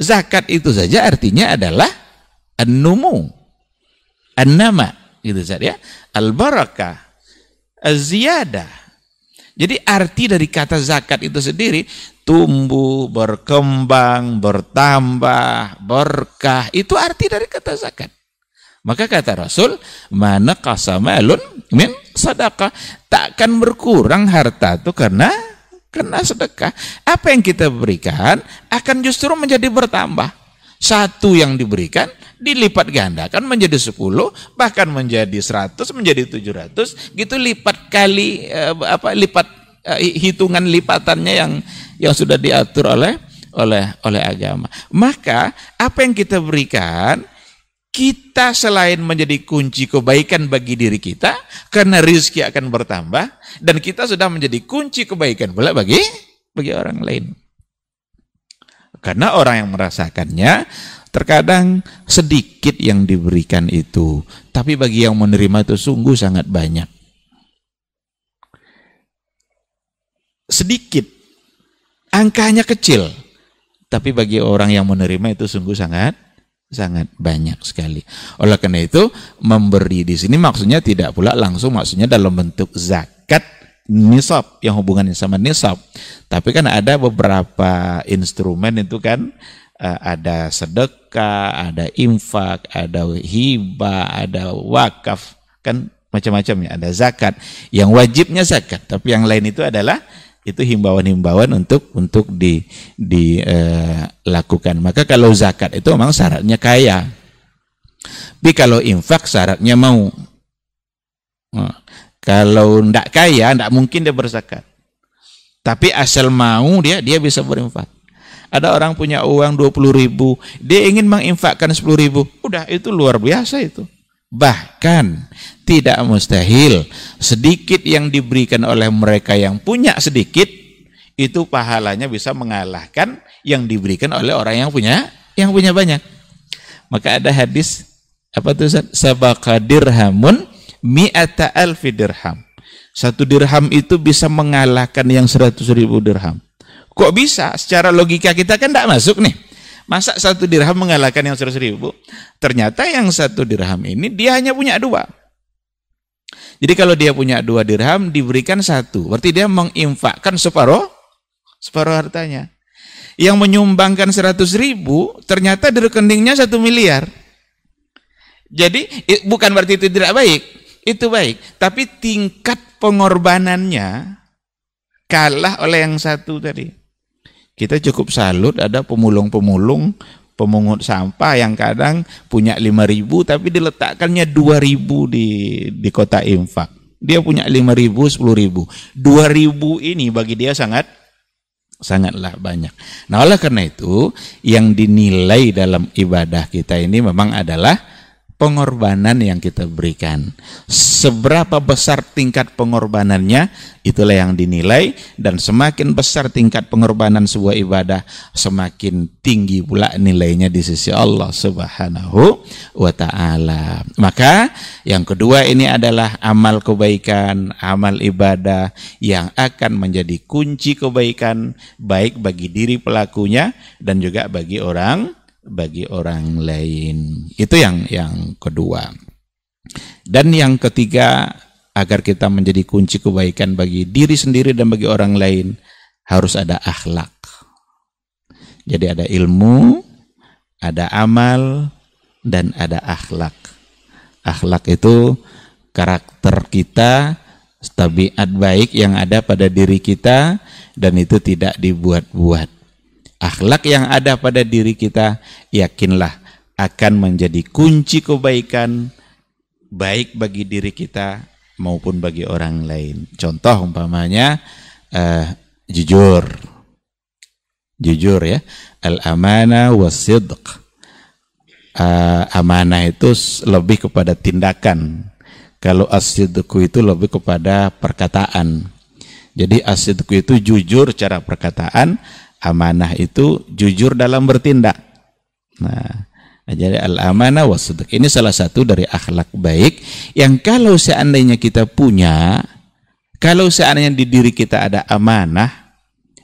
Zakat itu saja artinya adalah an-numu, an-nama. Gitu saja. Al-barakah, ziyadah. Jadi arti dari kata zakat itu sendiri tumbuh, berkembang, bertambah, berkah. Itu arti dari kata zakat. Maka kata Rasul, mana kasamalun min sadaqah. Takkan berkurang harta itu karena karena sedekah. Apa yang kita berikan akan justru menjadi bertambah. Satu yang diberikan dilipat gandakan menjadi 10, bahkan menjadi 100, menjadi 700, gitu lipat kali eh, apa lipat eh, hitungan lipatannya yang yang sudah diatur oleh oleh oleh agama. Maka apa yang kita berikan kita selain menjadi kunci kebaikan bagi diri kita karena rizki akan bertambah dan kita sudah menjadi kunci kebaikan pula bagi bagi orang lain. Karena orang yang merasakannya terkadang sedikit yang diberikan itu, tapi bagi yang menerima itu sungguh sangat banyak. Sedikit, angkanya kecil, tapi bagi orang yang menerima itu sungguh sangat sangat banyak sekali. Oleh karena itu, memberi di sini maksudnya tidak pula langsung maksudnya dalam bentuk zakat nisab yang hubungannya sama nisab. Tapi kan ada beberapa instrumen itu kan uh, ada sedekah, ada infak, ada hibah, ada wakaf, kan macam-macam ya. Ada zakat. Yang wajibnya zakat, tapi yang lain itu adalah itu himbauan-himbauan untuk untuk di dilakukan. Uh, Maka kalau zakat itu memang syaratnya kaya. Tapi kalau infak syaratnya mau. Nah, kalau tidak kaya, tidak mungkin dia berzakat. Tapi asal mau dia, dia bisa berinfak. Ada orang punya uang 20 ribu, dia ingin menginfakkan 10 ribu. Udah, itu luar biasa itu. Bahkan tidak mustahil sedikit yang diberikan oleh mereka yang punya sedikit itu pahalanya bisa mengalahkan yang diberikan oleh orang yang punya yang punya banyak. Maka ada hadis apa tuh Sabaka dirhamun mi'ata alfi dirham. Satu dirham itu bisa mengalahkan yang seratus ribu dirham. Kok bisa? Secara logika kita kan tidak masuk nih. Masa satu dirham mengalahkan yang seratus ribu? Ternyata yang satu dirham ini dia hanya punya dua. Jadi kalau dia punya dua dirham diberikan satu. Berarti dia menginfakkan separuh, separuh hartanya. Yang menyumbangkan seratus ribu ternyata di rekeningnya satu miliar. Jadi bukan berarti itu tidak baik. Itu baik. Tapi tingkat pengorbanannya kalah oleh yang satu tadi. Kita cukup salut ada pemulung-pemulung pemungut sampah yang kadang punya 5000 tapi diletakkannya 2000 di di kota infak. Dia punya 5000, 10000. 2000 ini bagi dia sangat sangatlah banyak. Nah, oleh karena itu yang dinilai dalam ibadah kita ini memang adalah pengorbanan yang kita berikan. Seberapa besar tingkat pengorbanannya, itulah yang dinilai dan semakin besar tingkat pengorbanan sebuah ibadah, semakin tinggi pula nilainya di sisi Allah Subhanahu wa taala. Maka yang kedua ini adalah amal kebaikan, amal ibadah yang akan menjadi kunci kebaikan baik bagi diri pelakunya dan juga bagi orang bagi orang lain. Itu yang yang kedua. Dan yang ketiga, agar kita menjadi kunci kebaikan bagi diri sendiri dan bagi orang lain, harus ada akhlak. Jadi ada ilmu, ada amal, dan ada akhlak. Akhlak itu karakter kita, tabiat baik yang ada pada diri kita, dan itu tidak dibuat-buat akhlak yang ada pada diri kita, yakinlah akan menjadi kunci kebaikan baik bagi diri kita maupun bagi orang lain. Contoh umpamanya uh, jujur. Jujur ya. Al-amanah wasidq. Uh, amanah itu lebih kepada tindakan. Kalau asidku itu lebih kepada perkataan. Jadi asidku itu jujur cara perkataan, amanah itu jujur dalam bertindak. Nah, jadi al-amanah wasudq ini salah satu dari akhlak baik yang kalau seandainya kita punya, kalau seandainya di diri kita ada amanah,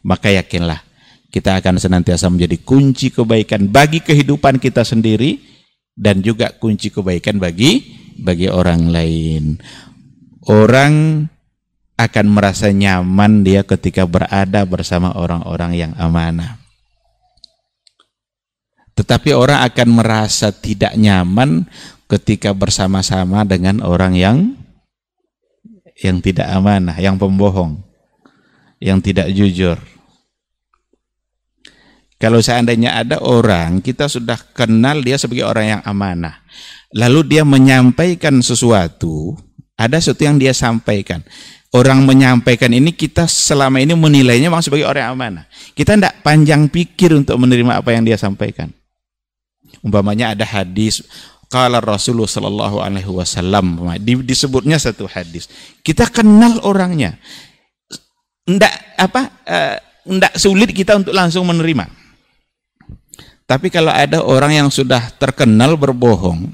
maka yakinlah kita akan senantiasa menjadi kunci kebaikan bagi kehidupan kita sendiri dan juga kunci kebaikan bagi bagi orang lain. Orang akan merasa nyaman dia ketika berada bersama orang-orang yang amanah. Tetapi orang akan merasa tidak nyaman ketika bersama-sama dengan orang yang yang tidak amanah, yang pembohong, yang tidak jujur. Kalau seandainya ada orang, kita sudah kenal dia sebagai orang yang amanah. Lalu dia menyampaikan sesuatu, ada sesuatu yang dia sampaikan orang menyampaikan ini kita selama ini menilainya memang sebagai orang amanah. Kita tidak panjang pikir untuk menerima apa yang dia sampaikan. Umpamanya ada hadis kalau Rasulullah Shallallahu Alaihi Wasallam disebutnya satu hadis. Kita kenal orangnya, ndak apa, uh, ndak sulit kita untuk langsung menerima. Tapi kalau ada orang yang sudah terkenal berbohong,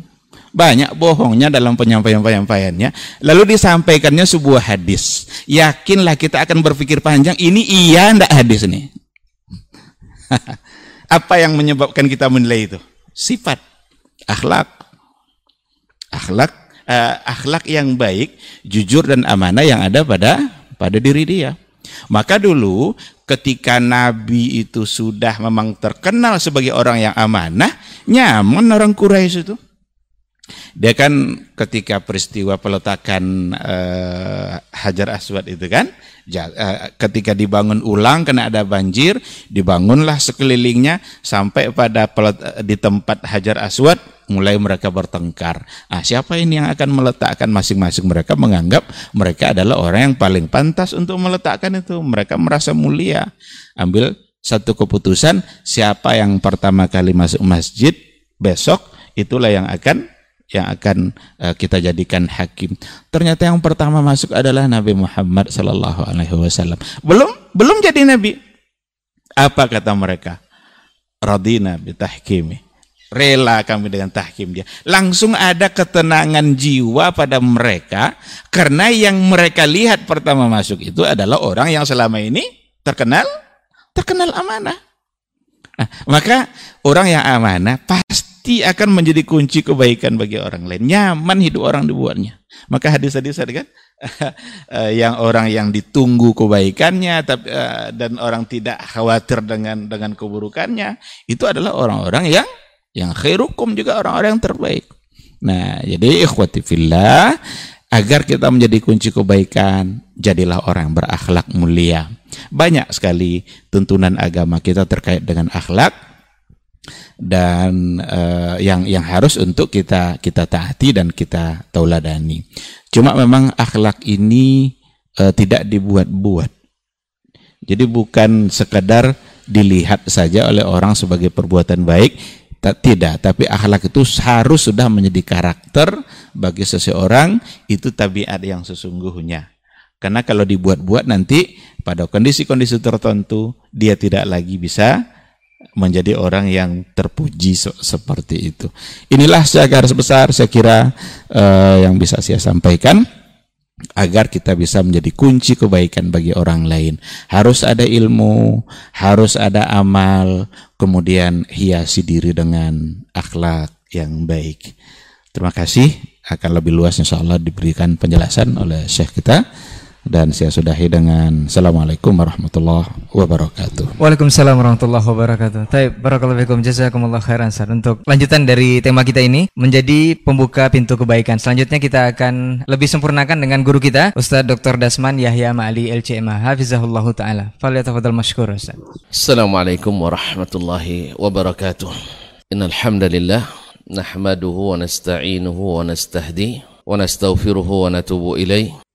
banyak bohongnya dalam penyampaian-penyampaiannya. Lalu disampaikannya sebuah hadis. Yakinlah kita akan berpikir panjang ini iya ndak hadis ini? *laughs* Apa yang menyebabkan kita menilai itu? Sifat. Akhlak. Akhlak uh, akhlak yang baik jujur dan amanah yang ada pada pada diri dia. Maka dulu ketika Nabi itu sudah memang terkenal sebagai orang yang amanah, nyaman orang Quraisy itu. Dia kan ketika peristiwa peletakan uh, Hajar Aswad itu kan, uh, ketika dibangun ulang kena ada banjir, dibangunlah sekelilingnya sampai pada pelet, uh, di tempat Hajar Aswad mulai mereka bertengkar. Ah, siapa ini yang akan meletakkan masing-masing mereka menganggap mereka adalah orang yang paling pantas untuk meletakkan itu. Mereka merasa mulia. Ambil satu keputusan siapa yang pertama kali masuk masjid besok itulah yang akan yang akan uh, kita jadikan hakim. Ternyata yang pertama masuk adalah Nabi Muhammad sallallahu alaihi wasallam. Belum belum jadi nabi. Apa kata mereka? Radina bitahkimi. Rela kami dengan tahkim dia. Langsung ada ketenangan jiwa pada mereka karena yang mereka lihat pertama masuk itu adalah orang yang selama ini terkenal terkenal amanah. Nah, maka orang yang amanah pasti pasti akan menjadi kunci kebaikan bagi orang lain. Nyaman hidup orang dibuatnya. Maka hadis-hadis kan *laughs* eh, yang orang yang ditunggu kebaikannya tapi eh, dan orang tidak khawatir dengan dengan keburukannya itu adalah orang-orang yang yang khairukum juga orang-orang yang terbaik. Nah, jadi ikhwati fillah agar kita menjadi kunci kebaikan, jadilah orang berakhlak mulia. Banyak sekali tuntunan agama kita terkait dengan akhlak dan uh, yang yang harus untuk kita kita taati dan kita tauladani. Cuma memang akhlak ini uh, tidak dibuat-buat. Jadi bukan sekadar dilihat saja oleh orang sebagai perbuatan baik, tidak, tapi akhlak itu harus sudah menjadi karakter bagi seseorang itu tabiat yang sesungguhnya. Karena kalau dibuat-buat nanti pada kondisi-kondisi tertentu dia tidak lagi bisa menjadi orang yang terpuji seperti itu. Inilah secara besar saya kira uh, yang bisa saya sampaikan agar kita bisa menjadi kunci kebaikan bagi orang lain. Harus ada ilmu, harus ada amal, kemudian hiasi diri dengan akhlak yang baik. Terima kasih. Akan lebih luas insya Allah diberikan penjelasan oleh Syekh kita dan saya sudahi dengan Assalamualaikum warahmatullahi wabarakatuh. Waalaikumsalam warahmatullahi wabarakatuh. Baik, barakallahu fikum jazakumullah khairan Sar. Untuk lanjutan dari tema kita ini menjadi pembuka pintu kebaikan. Selanjutnya kita akan lebih sempurnakan dengan guru kita Ustaz Dr. Dasman Yahya Ma'ali LCMA hafizahullah taala. Falyatafadhal mashkur Ustaz. Assalamualaikum warahmatullahi wabarakatuh. Innal hamdalillah nahmaduhu wa nasta'inuhu wa nastahdi wa nastaghfiruhu wa natubu ilaih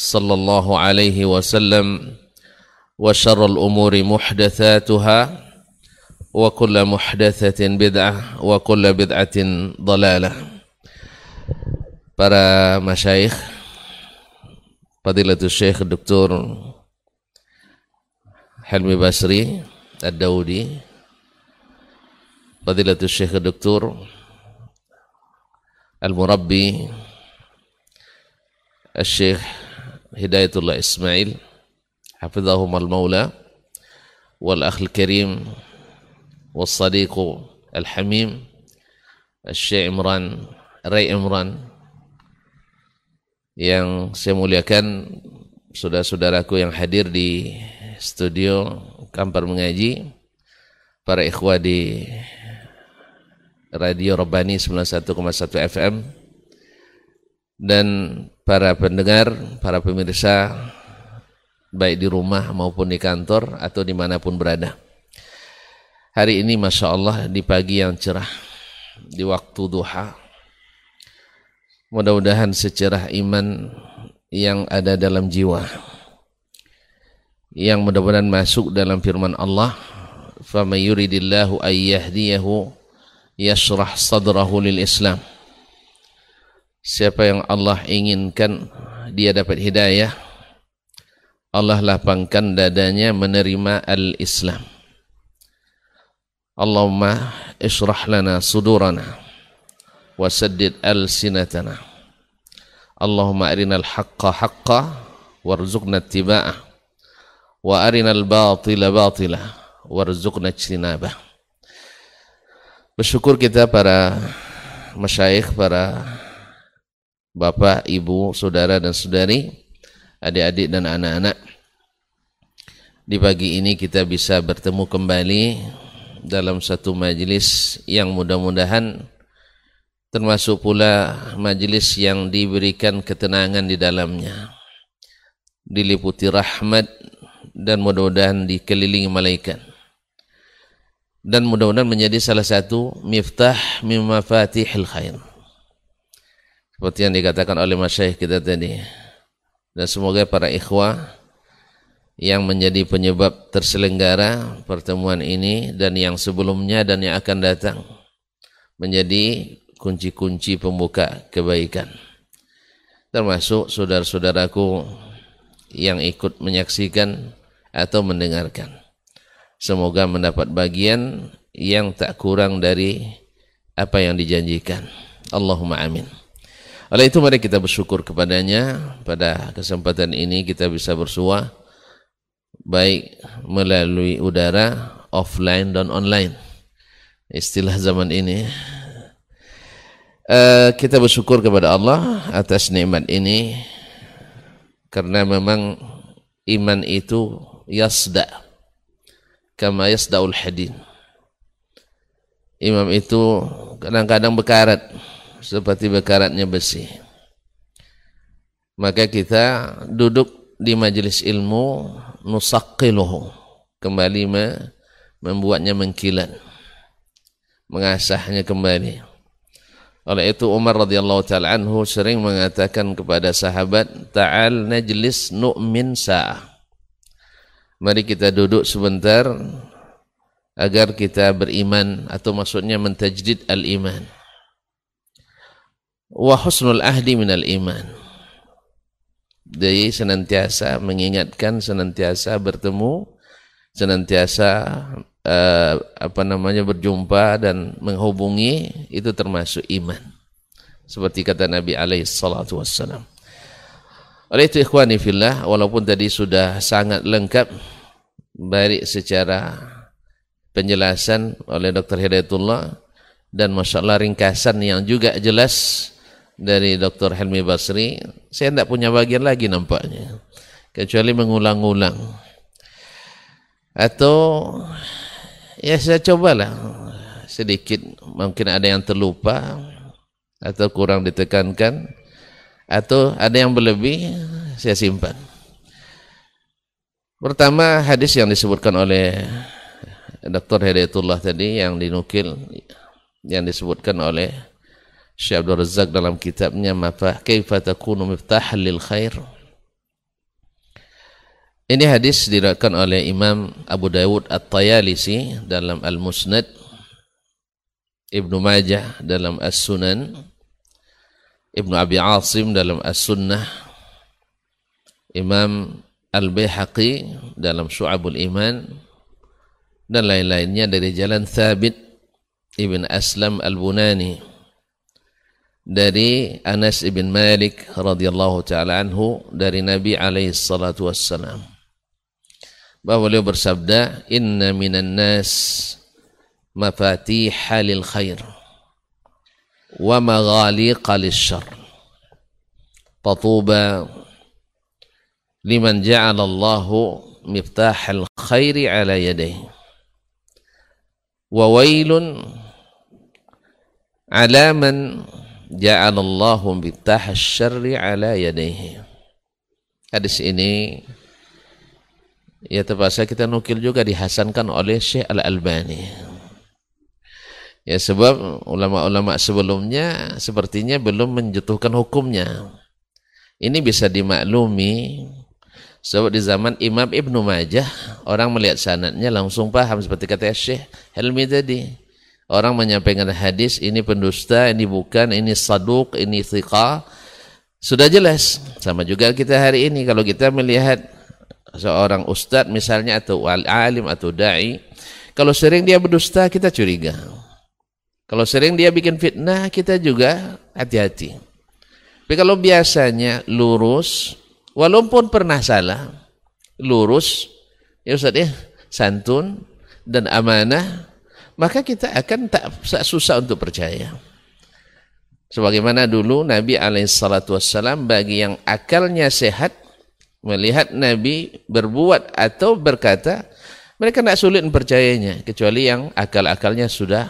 صلى الله عليه وسلم وشر الأمور محدثاتها وكل محدثة بدعة وكل بدعة ضلالة para masyayikh Fadilatul Syekh Dr. Helmi Basri Ad-Daudi Fadilatul Syekh Dr. Al-Murabbi Al-Syekh Hidayatullah Ismail Hafizahumul Maula wal akhil karim Wal Sadiq al hamim Syekh Imran Ray Imran yang saya muliakan saudara-saudaraku yang hadir di studio Kampar Mengaji para ikhwah di Radio Rabbani 91,1 FM dan para pendengar, para pemirsa baik di rumah maupun di kantor atau dimanapun berada. Hari ini Masya Allah di pagi yang cerah, di waktu duha, mudah-mudahan secerah iman yang ada dalam jiwa, yang mudah-mudahan masuk dalam firman Allah فَمَنْ يُرِدِ اللَّهُ أَنْ يَهْدِيَهُ يَشْرَحْ صَدْرَهُ لِلْإِسْلَامِ Siapa yang Allah inginkan dia dapat hidayah. Allah lapangkan dadanya menerima al-Islam. Allahumma ishrah lana sudurana wasaddid al-sinatana. Allahumma arinal haqqa haqqa warzuqna ittiba'ah. Wa arinal batila batila warzuqna ijtinabah. Bersyukur kita para masyayikh, para bapak, ibu, saudara dan saudari, adik-adik dan anak-anak. Di pagi ini kita bisa bertemu kembali dalam satu majelis yang mudah-mudahan termasuk pula majelis yang diberikan ketenangan di dalamnya. Diliputi rahmat dan mudah-mudahan dikelilingi malaikat dan mudah-mudahan menjadi salah satu miftah min mafatihil khair. Seperti yang dikatakan oleh masyayikh kita tadi. Dan semoga para ikhwah yang menjadi penyebab terselenggara pertemuan ini dan yang sebelumnya dan yang akan datang menjadi kunci-kunci pembuka kebaikan. Termasuk saudara-saudaraku yang ikut menyaksikan atau mendengarkan. Semoga mendapat bagian yang tak kurang dari apa yang dijanjikan. Allahumma amin. Oleh itu mari kita bersyukur kepadanya pada kesempatan ini kita bisa bersua baik melalui udara offline dan online. Istilah zaman ini. Uh, kita bersyukur kepada Allah atas nikmat ini karena memang iman itu yasda' kama yasdaul hadin. Imam itu kadang-kadang bekarat seperti bekaratnya besi. Maka kita duduk di majelis ilmu nusaqiluhu kembali membuatnya mengkilat mengasahnya kembali. Oleh itu Umar radhiyallahu taala anhu sering mengatakan kepada sahabat, "Ta'al najlis nu'min sa'ah." Mari kita duduk sebentar agar kita beriman atau maksudnya mentajdid al-iman. Wa husnul ahdi minal iman. Jadi senantiasa mengingatkan, senantiasa bertemu, senantiasa uh, apa namanya berjumpa dan menghubungi itu termasuk iman. Seperti kata Nabi alaihi salatu wassalam. Oleh itu ikhwani fillah walaupun tadi sudah sangat lengkap baik secara penjelasan oleh Dr. Hidayatullah dan Masya Allah ringkasan yang juga jelas dari Dr. Helmi Basri saya tidak punya bagian lagi nampaknya kecuali mengulang-ulang atau ya saya cobalah sedikit mungkin ada yang terlupa atau kurang ditekankan atau ada yang berlebih saya simpan pertama hadis yang disebutkan oleh Dr. Hidayatullah tadi yang dinukil yang disebutkan oleh Syekh Abdul Razak dalam kitabnya Mafah Kaifa takunu miftah lil khair. Ini hadis diriwayatkan oleh Imam Abu Dawud At-Tayalisi dalam Al-Musnad Ibnu Majah dalam As-Sunan Ibnu Abi Asim dalam As-Sunnah Imam Al-Bihaqi dalam Syu'abul Iman dan lain-lainnya dari jalan Thabit Ibn Aslam Al-Bunani dari Anas ibn Malik radhiyallahu taala anhu dari Nabi alaihi salatu wassalam bahwa beliau bersabda inna minan nas mafatih halil khair wa maghaliqa lisyarr fatuba liman ja'ala Allahu miftahal khairi ala yadayhi wa wailun ala man ja'ala Allahu miftahal syarri ala yadayhi hadis ini ya terpaksa kita nukil juga dihasankan oleh Syekh Al-Albani Ya sebab ulama-ulama sebelumnya sepertinya belum menjatuhkan hukumnya. Ini bisa dimaklumi sebab di zaman Imam Ibnu Majah orang melihat sanadnya langsung paham seperti kata Syekh Helmi tadi. Orang menyampaikan hadis ini pendusta, ini bukan, ini saduk, ini thiqa. Sudah jelas. Sama juga kita hari ini kalau kita melihat seorang ustadz misalnya atau alim atau dai, kalau sering dia berdusta kita curiga. Kalau sering dia bikin fitnah, kita juga hati-hati. Tapi kalau biasanya lurus, walaupun pernah salah, lurus, ya Ustaz ya, santun dan amanah, maka kita akan tak susah untuk percaya. Sebagaimana dulu Nabi Alaihissalam bagi yang akalnya sehat, melihat Nabi berbuat atau berkata, mereka tidak sulit mempercayainya, kecuali yang akal-akalnya sudah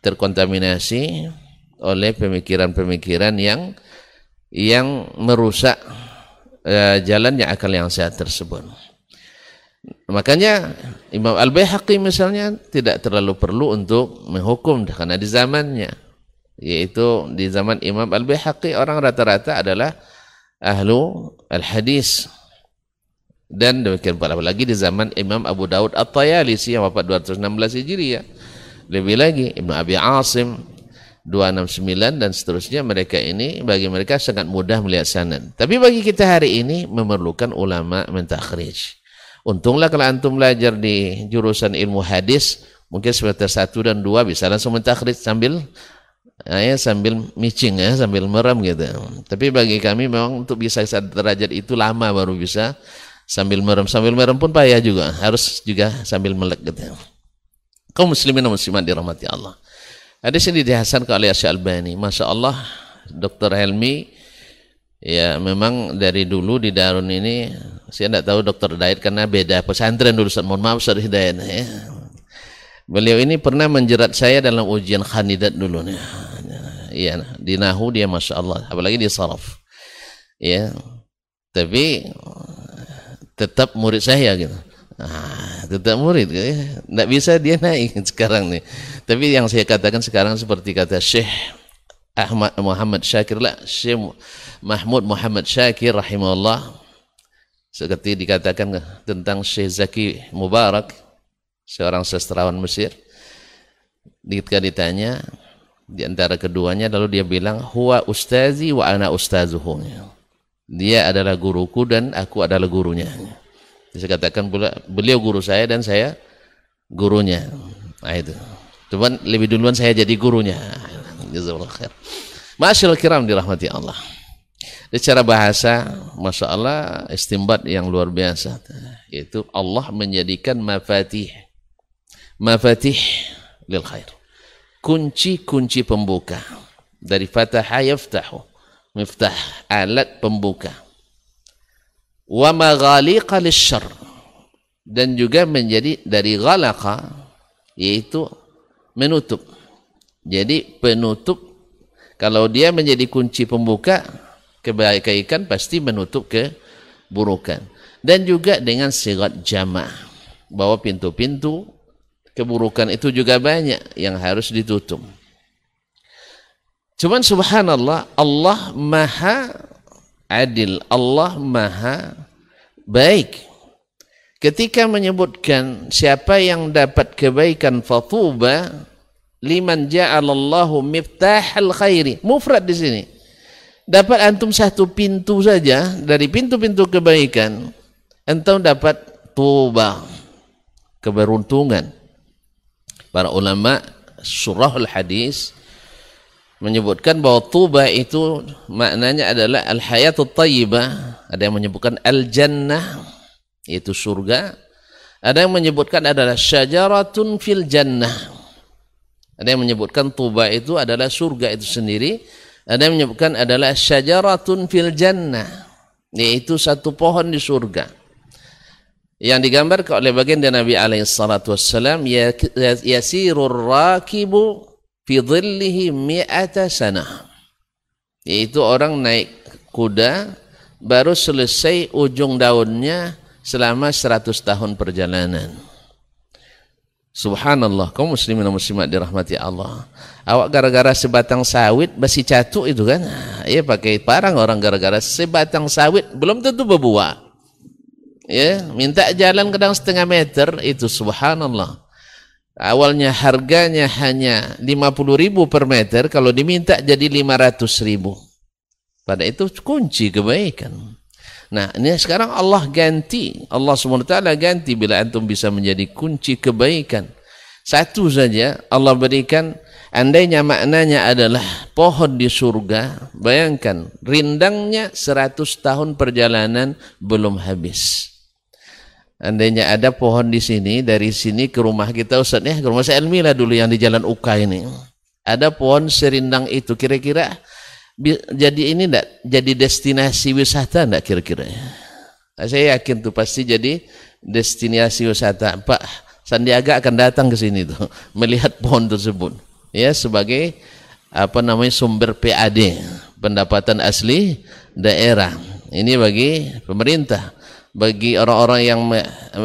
terkontaminasi oleh pemikiran-pemikiran yang yang merusak uh, jalannya akal yang sehat tersebut. Makanya Imam Al-Baihaqi misalnya tidak terlalu perlu untuk menghukum karena di zamannya yaitu di zaman Imam Al-Baihaqi orang rata-rata adalah ahlu al-hadis dan demikian pula lagi di zaman Imam Abu Daud At-Tayalisi yang wafat 216 Hijriah lebih lagi Ibnu Abi Asim 269 dan seterusnya mereka ini bagi mereka sangat mudah melihat sanad. Tapi bagi kita hari ini memerlukan ulama mentakhrij. Untunglah kalau antum belajar di jurusan ilmu hadis, mungkin semester 1 dan 2 bisa langsung mentakhrij sambil ya sambil micing ya, sambil merem gitu. Tapi bagi kami memang untuk bisa derajat itu lama baru bisa sambil merem. Sambil merem pun payah juga, harus juga sambil melek gitu kaum muslimin dan muslimat dirahmati Allah. Hadis ini dihasankan oleh Syekh Albani. Masya Allah, Dr. Helmi, ya memang dari dulu di Darun ini, saya tidak tahu Dr. Hidayat karena beda pesantren dulu, mohon maaf Ustaz Hidayat. Ya. Beliau ini pernah menjerat saya dalam ujian kandidat dulu. Nih. Ya, di Nahu dia Masya Allah, apalagi di Saraf. Ya, tapi tetap murid saya gitu. Nah, tetap murid. Tidak bisa dia naik *laughs* sekarang nih. Tapi yang saya katakan sekarang seperti kata Syekh Ahmad Muhammad Syakir lah, Syekh Mahmud Muhammad Syakir rahimahullah seperti dikatakan tentang Syekh Zaki Mubarak seorang sastrawan Mesir ketika ditanya di antara keduanya lalu dia bilang huwa ustazi wa ana ustazuhu dia adalah guruku dan aku adalah gurunya saya katakan pula beliau guru saya dan saya gurunya. Nah itu. Cuman lebih duluan saya jadi gurunya. Jazakallah khair. Masyaallah kiram dirahmati Allah. Secara bahasa, Masya Allah, istimbat yang luar biasa. Yaitu Allah menjadikan mafatih. Mafatih lil khair. Kunci-kunci pembuka. Dari fataha yaftahu. Miftah, alat pembuka wa maghaliqa lisyarr dan juga menjadi dari ghalaqa yaitu menutup. Jadi penutup kalau dia menjadi kunci pembuka kebaikan pasti menutup keburukan. Dan juga dengan sigat jama' bahwa pintu-pintu keburukan itu juga banyak yang harus ditutup. Cuman subhanallah Allah maha adil, Allah maha baik. Ketika menyebutkan siapa yang dapat kebaikan fatuba liman ja'alallahu miftahal khairi. Mufrad di sini. Dapat antum satu pintu saja dari pintu-pintu kebaikan, antum dapat tuba keberuntungan. Para ulama surah al-hadis menyebutkan bahwa tuba itu maknanya adalah al-hayatut tayyibah. Ada yang menyebutkan al-jannah itu surga. Ada yang menyebutkan adalah syajaratun fil jannah. Ada yang menyebutkan Tuba itu adalah surga itu sendiri. Ada yang menyebutkan adalah syajaratun fil jannah. Yaitu satu pohon di surga. Yang digambarkan oleh baginda Nabi alaihi salatu wassalam ya, yasirur rakibu fi dhillihi mi'ata sanah. Yaitu orang naik kuda baru selesai ujung daunnya selama 100 tahun perjalanan. Subhanallah, kaum muslimin dan muslimat dirahmati Allah. Awak gara-gara sebatang sawit basi catuk itu kan? Ya pakai parang orang gara-gara sebatang sawit belum tentu berbuah. Ya, minta jalan kadang setengah meter itu subhanallah. Awalnya harganya hanya 50 ribu per meter, kalau diminta jadi 500 ribu. Pada itu kunci kebaikan. Nah, ini sekarang Allah ganti. Allah SWT ganti bila antum bisa menjadi kunci kebaikan. Satu saja Allah berikan andainya maknanya adalah pohon di surga, bayangkan rindangnya 100 tahun perjalanan belum habis. Andainya ada pohon di sini, dari sini ke rumah kita Ustaz ya, ke rumah saya Elmi lah dulu yang di Jalan Uka ini. Ada pohon serindang itu, kira-kira jadi ini enggak jadi destinasi wisata enggak kira-kira nah, saya yakin tuh pasti jadi destinasi wisata. Pak Sandiaga akan datang ke sini tuh *laughs* melihat pohon tersebut. Ya sebagai apa namanya sumber PAD pendapatan asli daerah. Ini bagi pemerintah bagi orang-orang yang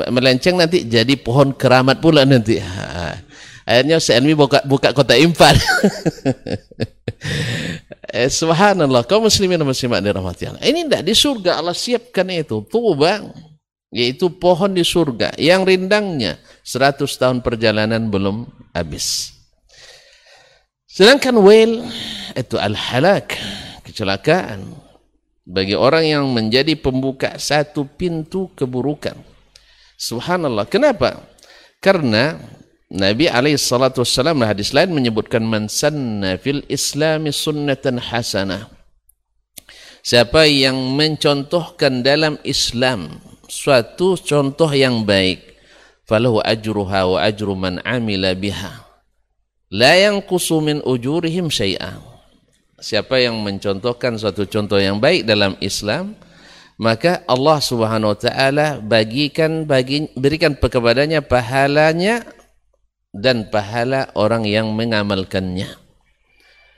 melenceng nanti jadi pohon keramat pula nanti. Akhirnya CNM buka, buka kota impan *laughs* Eh, subhanallah, kaum muslimin dan muslimat dirahmati Allah. Ini tidak di surga Allah siapkan itu. Tuba yaitu pohon di surga yang rindangnya 100 tahun perjalanan belum habis. Sedangkan wail itu al-halak, kecelakaan bagi orang yang menjadi pembuka satu pintu keburukan. Subhanallah. Kenapa? Karena Nabi alaihi salatu wassalam hadis lain menyebutkan man sanna fil islami sunnatan hasanah. Siapa yang mencontohkan dalam Islam suatu contoh yang baik, falahu ajruha wa ajru man amila biha. La yanqusu min ujurihim syai'a. Siapa yang mencontohkan suatu contoh yang baik dalam Islam, maka Allah Subhanahu wa taala bagikan bagi berikan kepadanya pahalanya dan pahala orang yang mengamalkannya.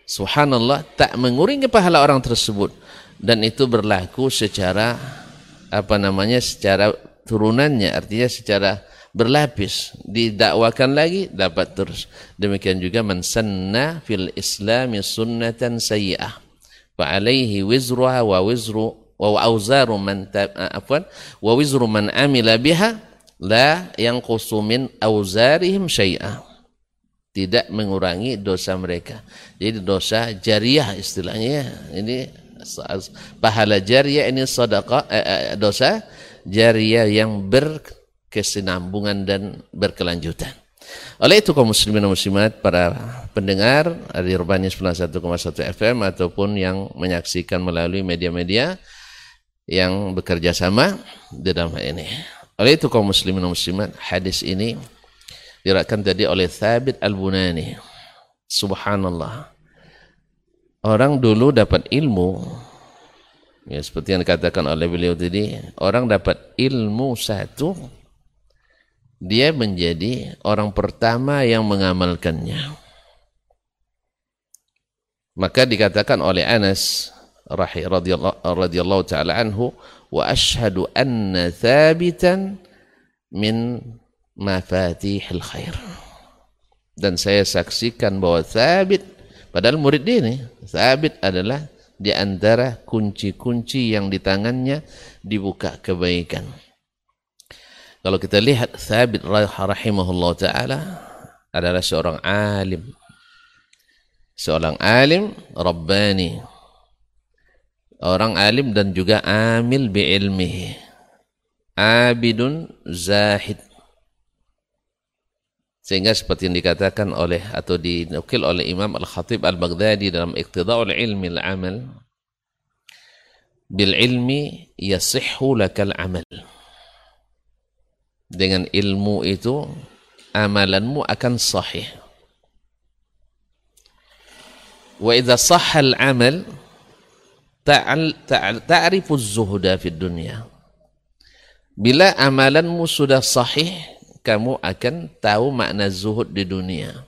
Subhanallah tak mengurangi pahala orang tersebut. Dan itu berlaku secara apa namanya secara turunannya. Artinya secara berlapis. Didakwakan lagi dapat terus. Demikian juga man sanna fil islami sunnatan sayyi'ah. Fa alaihi wizruha wa wizru wa auzaru man afwan wa wizru man amila biha la yang kusumin auzarihim syai'ah tidak mengurangi dosa mereka. Jadi dosa jariah istilahnya ini pahala jariah ini sedekah eh, dosa jariah yang berkesinambungan dan berkelanjutan. Oleh itu kaum muslimin dan muslimat para pendengar di Urbani 91,1 FM ataupun yang menyaksikan melalui media-media yang bekerja sama di dalam hal ini oleh itu kaum muslimin dan muslimat, hadis ini diriwayatkan tadi oleh Thabit Al-Bunani. Subhanallah. Orang dulu dapat ilmu ya seperti yang dikatakan oleh beliau tadi, orang dapat ilmu satu dia menjadi orang pertama yang mengamalkannya. Maka dikatakan oleh Anas radhiyallahu taala anhu wa ashhadu anna thabitan min mafatihil khair. Dan saya saksikan bahwa Thabit padahal murid dia ini Thabit adalah di antara kunci-kunci yang di tangannya dibuka kebaikan. Kalau kita lihat Thabit rahimahullah ta'ala adalah seorang alim. Seorang alim Rabbani orang alim dan juga amil bi ilmihi abidun zahid. Sehingga seperti yang dikatakan oleh atau dinukil oleh Imam Al-Khatib Al-Baghdadi dalam Iqtida'ul Ilmi Al-Amal bil ilmi yasihhu lakal amal. Dengan ilmu itu amalanmu akan sahih. Wa idza sahha al-amal ta'rifu az-zuhda fi dunya. Bila amalanmu sudah sahih kamu akan tahu makna zuhud di dunia.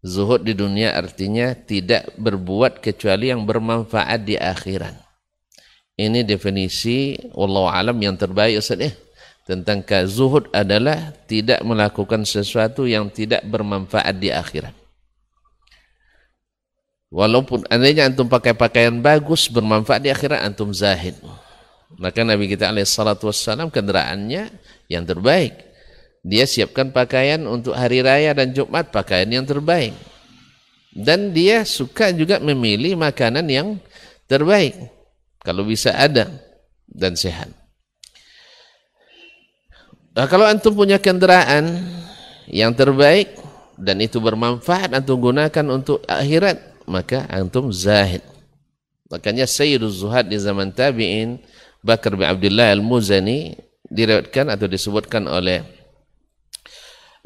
Zuhud di dunia artinya tidak berbuat kecuali yang bermanfaat di akhirat. Ini definisi wallahu alam yang terbaik Ustaz eh? Tentang zuhud adalah tidak melakukan sesuatu yang tidak bermanfaat di akhirat Walaupun andainya antum pakai pakaian bagus bermanfaat di akhirat antum zahid. Maka Nabi kita alaihissalatu wassalam kendaraannya yang terbaik. Dia siapkan pakaian untuk hari raya dan Jumat pakaian yang terbaik. Dan dia suka juga memilih makanan yang terbaik. Kalau bisa ada dan sehat. Nah, kalau antum punya kendaraan yang terbaik dan itu bermanfaat antum gunakan untuk akhirat maka antum zahid. Makanya Sayyidul Zuhad di zaman tabi'in Bakar bin Abdullah Al-Muzani diriwayatkan atau disebutkan oleh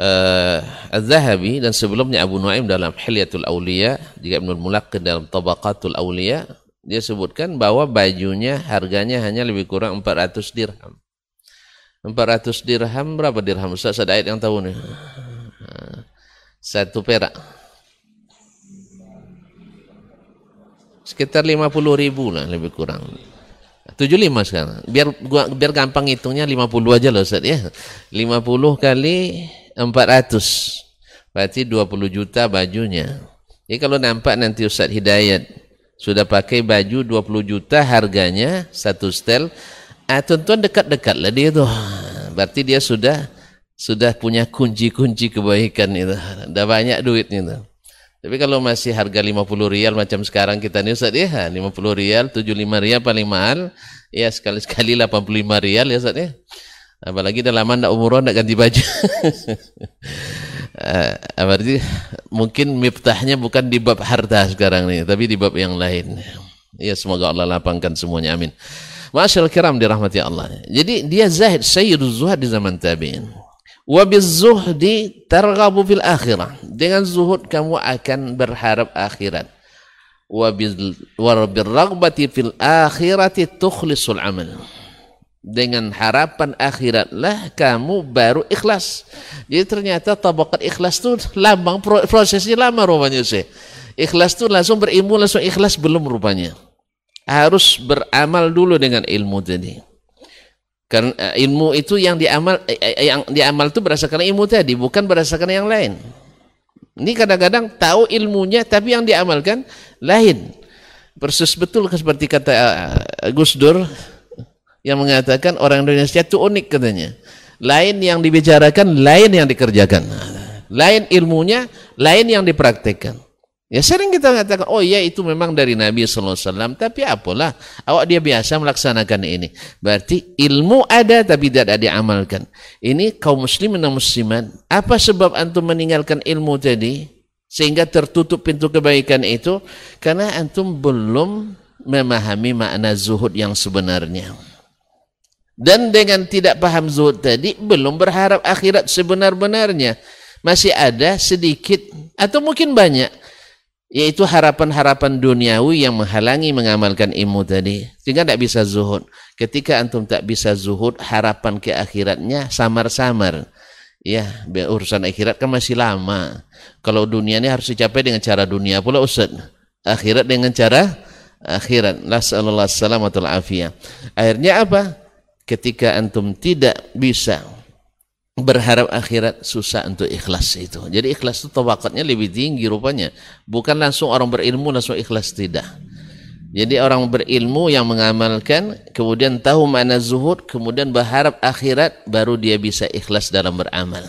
uh, Az-Zahabi dan sebelumnya Abu Nuaim dalam Hilyatul Auliya juga Ibnu Mulaqin dalam Tabaqatul Auliya dia sebutkan bahwa bajunya harganya hanya lebih kurang 400 dirham. 400 dirham berapa dirham? Ustaz ada ayat yang tahu nih. Satu perak sekitar 50 ribu lah lebih kurang. 75 sekarang. Biar gua biar gampang hitungnya 50 aja loh Ustaz ya. 50 kali 400 berarti 20 juta bajunya. Jadi kalau nampak nanti Ustaz Hidayat sudah pakai baju 20 juta harganya satu setel ah tuan-tuan dekat-dekat lah dia tuh. Berarti dia sudah sudah punya kunci-kunci kebaikan itu. Udah banyak duitnya tuh tapi kalau masih harga 50 rial macam sekarang kita nih Ustaz ya, 50 rial, 75 rial paling mahal, ya sekali-sekali *laughs* 85 rial ya Ustaz ya. Apalagi dah lama nak umroh nak ganti baju. uh, *laughs* berarti mungkin miftahnya bukan di bab harta sekarang nih, tapi di bab yang lain. Ya semoga Allah lapangkan semuanya amin. Masyaallah kiram dirahmati Allah. Jadi dia zahid sayyiduz zuhad di zaman tabi'in. Wabizuhdi targhabu fil akhirah. Dengan zuhud kamu akan berharap akhirat. Wabirragbati fil akhirati tukhlisul amal. Dengan harapan akhiratlah kamu baru ikhlas. Jadi ternyata tabakat ikhlas itu lama, prosesnya lama rupanya sih. Ikhlas itu langsung berilmu, langsung ikhlas belum rupanya. Harus beramal dulu dengan ilmu tadi. Karena eh, ilmu itu yang diamal eh, eh, yang diamal itu berdasarkan ilmu tadi, bukan berdasarkan yang lain. Ini kadang-kadang tahu ilmunya tapi yang diamalkan lain. Persis betul seperti kata Gus Dur yang mengatakan orang Indonesia itu unik katanya. Lain yang dibicarakan, lain yang dikerjakan. Lain ilmunya, lain yang dipraktekkan. Ya sering kita mengatakan, oh ya itu memang dari Nabi SAW, tapi apalah, awak dia biasa melaksanakan ini. Berarti ilmu ada tapi tidak diamalkan. Ini kaum muslimin dan muslimat, apa sebab antum meninggalkan ilmu tadi? Sehingga tertutup pintu kebaikan itu? Karena antum belum memahami makna zuhud yang sebenarnya. Dan dengan tidak paham zuhud tadi, belum berharap akhirat sebenar-benarnya. Masih ada sedikit atau mungkin banyak yaitu harapan-harapan duniawi yang menghalangi mengamalkan ilmu tadi. Sehingga tidak bisa zuhud. Ketika antum tak bisa zuhud harapan ke akhiratnya samar-samar. Ya urusan akhirat kan masih lama. Kalau dunia ini harus dicapai dengan cara dunia pula Ustaz. Akhirat dengan cara akhirat. Nasallallahu salamatul afiyah. Akhirnya apa? Ketika antum tidak bisa berharap akhirat susah untuk ikhlas itu. Jadi ikhlas itu tawakatnya lebih tinggi rupanya. Bukan langsung orang berilmu langsung ikhlas tidak. Jadi orang berilmu yang mengamalkan kemudian tahu mana zuhud kemudian berharap akhirat baru dia bisa ikhlas dalam beramal.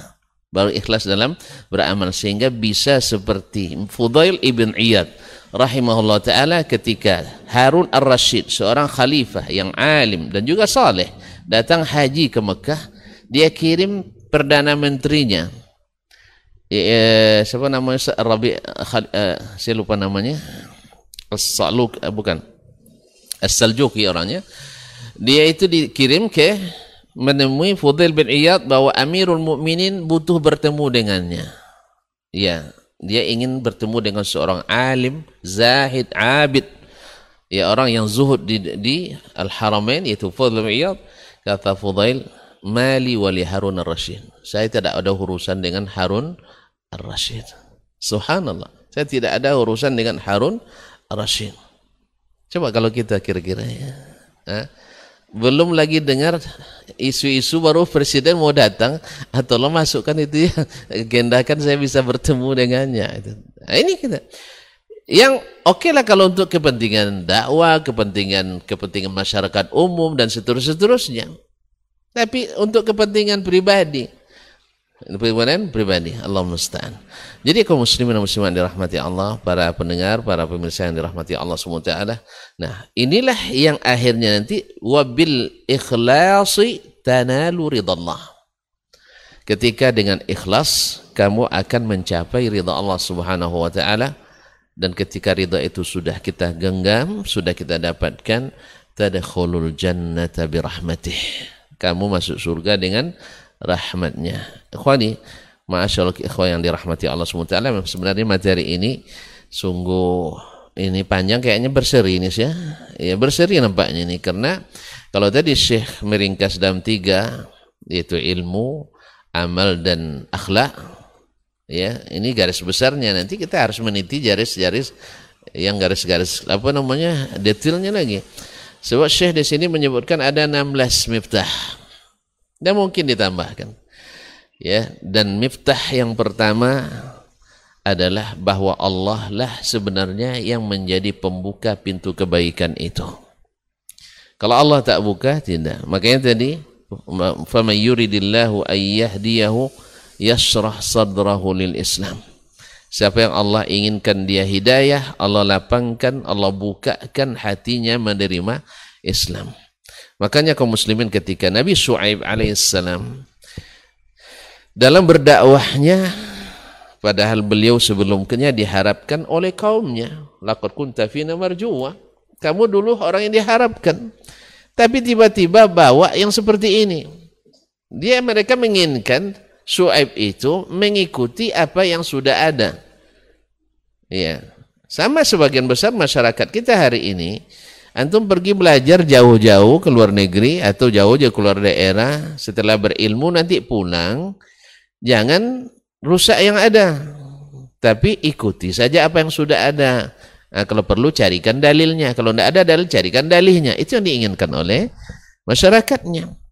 Baru ikhlas dalam beramal sehingga bisa seperti Fudail ibn Iyad rahimahullah taala ketika Harun ar-Rashid seorang khalifah yang alim dan juga saleh datang haji ke Mekah dia kirim perdana menterinya. Siapa namanya? Rabi eh, saya lupa namanya. As-Saluk eh, bukan. As-Saljuki orangnya. Dia itu dikirim ke menemui Fudail bin Iyad bahwa Amirul Mukminin butuh bertemu dengannya. Ya Dia ingin bertemu dengan seorang alim, zahid, abid. Ya orang yang zuhud di, di Al-Haramain yaitu Fudl Iyad. Kata Fudail mali wali Harun ar-Rasyid. Saya tidak ada urusan dengan Harun ar-Rasyid. Subhanallah. Saya tidak ada urusan dengan Harun ar-Rasyid. Coba kalau kita kira-kira ya. Belum lagi dengar isu-isu baru presiden mau datang atau lo masukkan itu ya gendakan saya bisa bertemu dengannya nah, ini kita yang oke okay lah kalau untuk kepentingan dakwah kepentingan kepentingan masyarakat umum dan seterusnya seterusnya tapi untuk kepentingan pribadi kepentingan pribadi Allah musta'an jadi kaum muslimin dan muslimat dirahmati Allah, para pendengar, para pemirsa yang dirahmati Allah SWT. Nah, inilah yang akhirnya nanti wabil ikhlasi tanalu ridallah. Ketika dengan ikhlas kamu akan mencapai ridha Allah Subhanahu wa taala dan ketika ridha itu sudah kita genggam, sudah kita dapatkan tadkhulul jannata birahmatih. Kamu masuk surga dengan rahmatnya. Ikhwani, Masyaallah ikhwah yang dirahmati Allah SWT sebenarnya materi ini sungguh ini panjang kayaknya berseri ini sih ya. Ya berseri nampaknya ini karena kalau tadi Syekh meringkas dalam tiga yaitu ilmu, amal dan akhlak ya ini garis besarnya nanti kita harus meniti garis-garis yang garis-garis apa namanya detailnya lagi sebab Syekh di sini menyebutkan ada 16 miftah dan mungkin ditambahkan ya dan miftah yang pertama adalah bahwa Allah lah sebenarnya yang menjadi pembuka pintu kebaikan itu. Kalau Allah tak buka tidak. Makanya tadi faman yuridillahu ayyahdiyahu yashrah sadrahu lil Islam. Siapa yang Allah inginkan dia hidayah, Allah lapangkan, Allah bukakan hatinya menerima Islam. Makanya kaum muslimin ketika Nabi Shu'aib alaihissalam dalam berdakwahnya padahal beliau sebelumnya diharapkan oleh kaumnya laqad kunta fina marjuwa kamu dulu orang yang diharapkan. Tapi tiba-tiba bawa yang seperti ini. Dia mereka menginginkan Su'aib itu mengikuti apa yang sudah ada ya sama sebagian besar masyarakat kita hari ini antum pergi belajar jauh-jauh ke luar negeri atau jauh-jauh keluar daerah setelah berilmu nanti pulang Jangan rusak yang ada. Tapi ikuti saja apa yang sudah ada. Nah, kalau perlu carikan dalilnya. Kalau tidak ada dalil, carikan dalihnya. Itu yang diinginkan oleh masyarakatnya.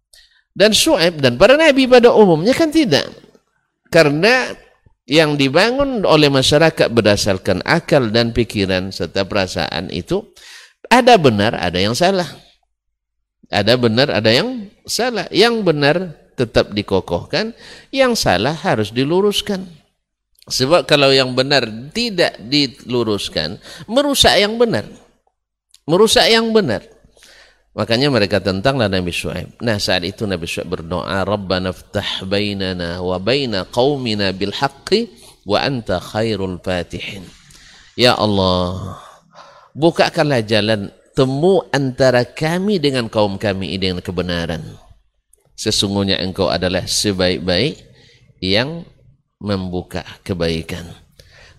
Dan Su'aib dan para nabi pada umumnya kan tidak. Karena yang dibangun oleh masyarakat berdasarkan akal dan pikiran serta perasaan itu ada benar, ada yang salah. Ada benar, ada yang salah. Yang benar tetap dikokohkan, yang salah harus diluruskan. Sebab kalau yang benar tidak diluruskan, merusak yang benar. Merusak yang benar. Makanya mereka tentanglah Nabi Shu'aib. Nah saat itu Nabi Shu'aib berdoa, Rabbana ftah bainana wa baina qawmina bil haqqi wa anta khairul fatihin. Ya Allah, bukakanlah jalan temu antara kami dengan kaum kami dengan kebenaran sesungguhnya engkau adalah sebaik-baik yang membuka kebaikan.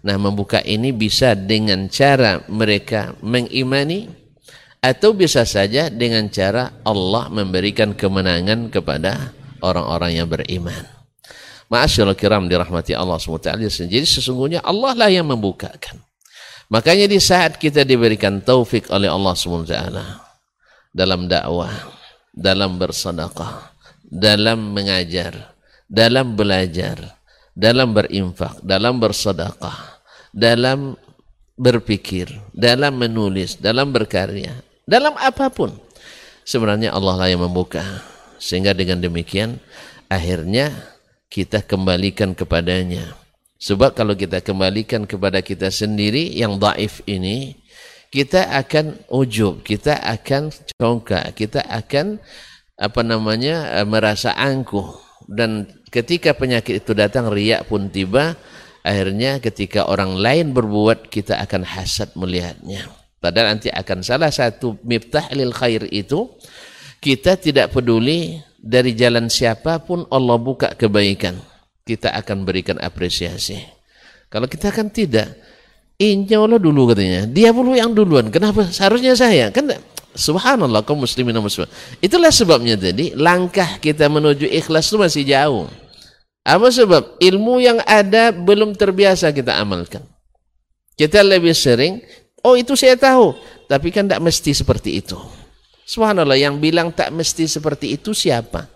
Nah, membuka ini bisa dengan cara mereka mengimani atau bisa saja dengan cara Allah memberikan kemenangan kepada orang-orang yang beriman. Ma'asyarul kiram dirahmati Allah SWT. Jadi sesungguhnya Allah lah yang membukakan. Makanya di saat kita diberikan taufik oleh Allah SWT dalam dakwah, dalam bersedekah, dalam mengajar, dalam belajar, dalam berinfak, dalam bersedekah, dalam berpikir, dalam menulis, dalam berkarya, dalam apa pun. Sebenarnya Allah lah yang membuka. Sehingga dengan demikian akhirnya kita kembalikan kepadanya. Sebab kalau kita kembalikan kepada kita sendiri yang daif ini, kita akan ujub, kita akan congkak, kita akan apa namanya eh, merasa angkuh dan ketika penyakit itu datang riak pun tiba akhirnya ketika orang lain berbuat kita akan hasad melihatnya padahal nanti akan salah satu miftah lil khair itu kita tidak peduli dari jalan siapa pun Allah buka kebaikan kita akan berikan apresiasi Kalau kita kan tidak. Injaulah dulu katanya. Dia dulu yang duluan. Kenapa? Seharusnya saya. Kan subhanallah kaum muslimin dan muslimat. Itulah sebabnya tadi langkah kita menuju ikhlas itu masih jauh. Apa sebab? Ilmu yang ada belum terbiasa kita amalkan. Kita lebih sering, oh itu saya tahu. Tapi kan tidak mesti seperti itu. Subhanallah yang bilang tak mesti seperti itu siapa?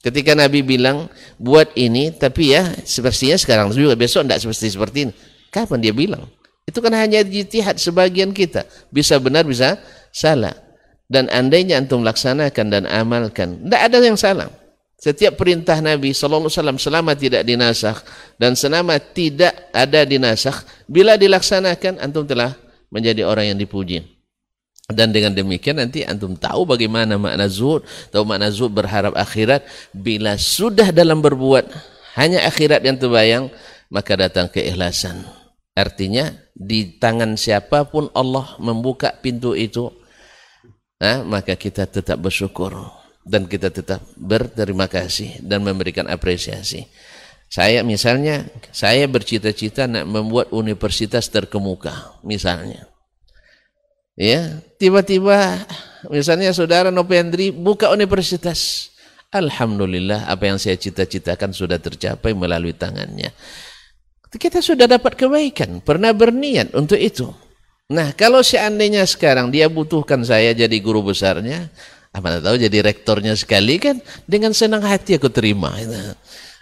Ketika Nabi bilang buat ini, tapi ya sepertinya sekarang juga besok tidak seperti seperti ini. Kapan dia bilang? Itu kan hanya jihad sebagian kita. Bisa benar, bisa salah. Dan andainya antum laksanakan dan amalkan, tidak ada yang salah. Setiap perintah Nabi Wasallam selama tidak dinasakh dan selama tidak ada dinasakh, bila dilaksanakan antum telah menjadi orang yang dipuji. Dan dengan demikian nanti antum tahu bagaimana makna zuhud, tahu makna zuhud berharap akhirat. Bila sudah dalam berbuat hanya akhirat yang terbayang, maka datang keikhlasan. Artinya di tangan siapa pun Allah membuka pintu itu, nah, maka kita tetap bersyukur dan kita tetap berterima kasih dan memberikan apresiasi. Saya misalnya, saya bercita-cita nak membuat universitas terkemuka, misalnya. Ya tiba-tiba misalnya saudara Novendri buka universitas. Alhamdulillah apa yang saya cita-citakan sudah tercapai melalui tangannya. Kita sudah dapat kebaikan pernah berniat untuk itu. Nah kalau seandainya sekarang dia butuhkan saya jadi guru besarnya apa tahu jadi rektornya sekali kan dengan senang hati aku terima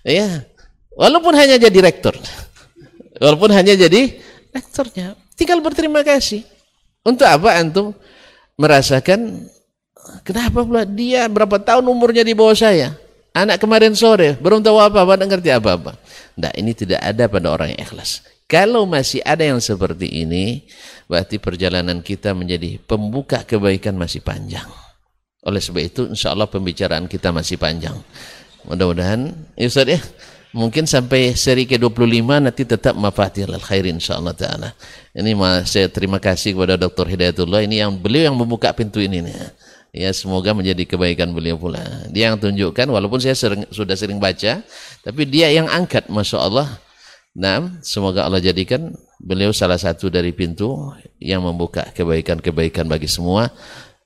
ya walaupun hanya jadi rektor walaupun hanya jadi rektornya tinggal berterima kasih untuk apa antum merasakan kenapa pula dia berapa tahun umurnya di bawah saya? Anak kemarin sore belum tahu apa-apa, tidak ngerti apa-apa. Nah, ini tidak ada pada orang yang ikhlas. Kalau masih ada yang seperti ini, berarti perjalanan kita menjadi pembuka kebaikan masih panjang. Oleh sebab itu, insya Allah pembicaraan kita masih panjang. Mudah-mudahan, ya Ustaz ya, mungkin sampai seri ke-25 nanti tetap mafatihul khair insyaallah taala. Ini saya terima kasih kepada Dr. Hidayatullah ini yang beliau yang membuka pintu ini nih. Ya semoga menjadi kebaikan beliau pula. Dia yang tunjukkan walaupun saya sering, sudah sering baca, tapi dia yang angkat Masya Allah. Nah, semoga Allah jadikan beliau salah satu dari pintu yang membuka kebaikan-kebaikan bagi semua.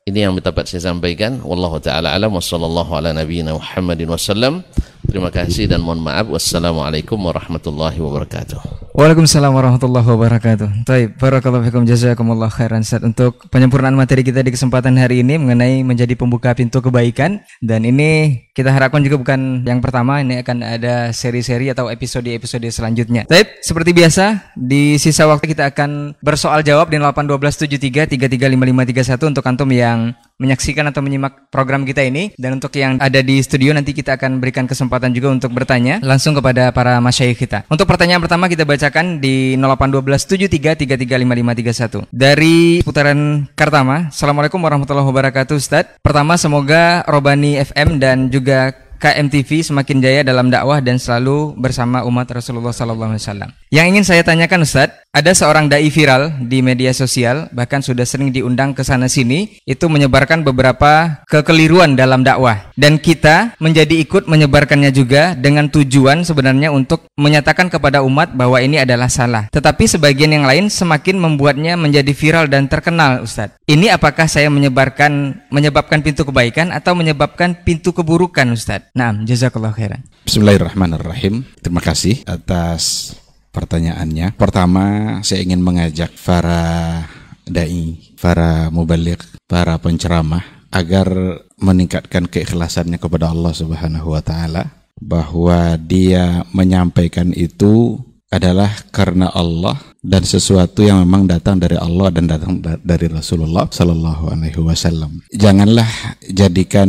Ini yang dapat saya sampaikan. Wallahu taala alam wa sallallahu ala nabiyyina Muhammadin wasallam. Terima kasih dan mohon maaf. Wassalamualaikum warahmatullahi wabarakatuh. Waalaikumsalam warahmatullahi wabarakatuh. Baik, barakallahu fikum jazakumullah khairan Ustaz untuk penyempurnaan materi kita di kesempatan hari ini mengenai menjadi pembuka pintu kebaikan dan ini kita harapkan juga bukan yang pertama, ini akan ada seri-seri atau episode-episode selanjutnya. Baik, seperti biasa di sisa waktu kita akan bersoal jawab di 81273335531 untuk antum yang menyaksikan atau menyimak program kita ini dan untuk yang ada di studio nanti kita akan berikan kesempatan juga untuk bertanya langsung kepada para masyayikh kita. Untuk pertanyaan pertama kita bacakan di 081273335531 dari putaran Kartama. Assalamualaikum warahmatullahi wabarakatuh Ustaz. Pertama semoga Robani FM dan juga KMTV semakin jaya dalam dakwah dan selalu bersama umat Rasulullah SAW. Yang ingin saya tanyakan Ustadz, ada seorang dai viral di media sosial, bahkan sudah sering diundang ke sana sini, itu menyebarkan beberapa kekeliruan dalam dakwah. Dan kita menjadi ikut menyebarkannya juga dengan tujuan sebenarnya untuk menyatakan kepada umat bahwa ini adalah salah. Tetapi sebagian yang lain semakin membuatnya menjadi viral dan terkenal Ustadz. Ini apakah saya menyebarkan menyebabkan pintu kebaikan atau menyebabkan pintu keburukan Ustadz? Nah, jazakallah khairan. Bismillahirrahmanirrahim. Terima kasih atas pertanyaannya. Pertama, saya ingin mengajak para dai, para mubalik, para penceramah agar meningkatkan keikhlasannya kepada Allah Subhanahu wa taala bahwa dia menyampaikan itu adalah karena Allah dan sesuatu yang memang datang dari Allah dan datang dari Rasulullah Sallallahu Alaihi Wasallam. Janganlah jadikan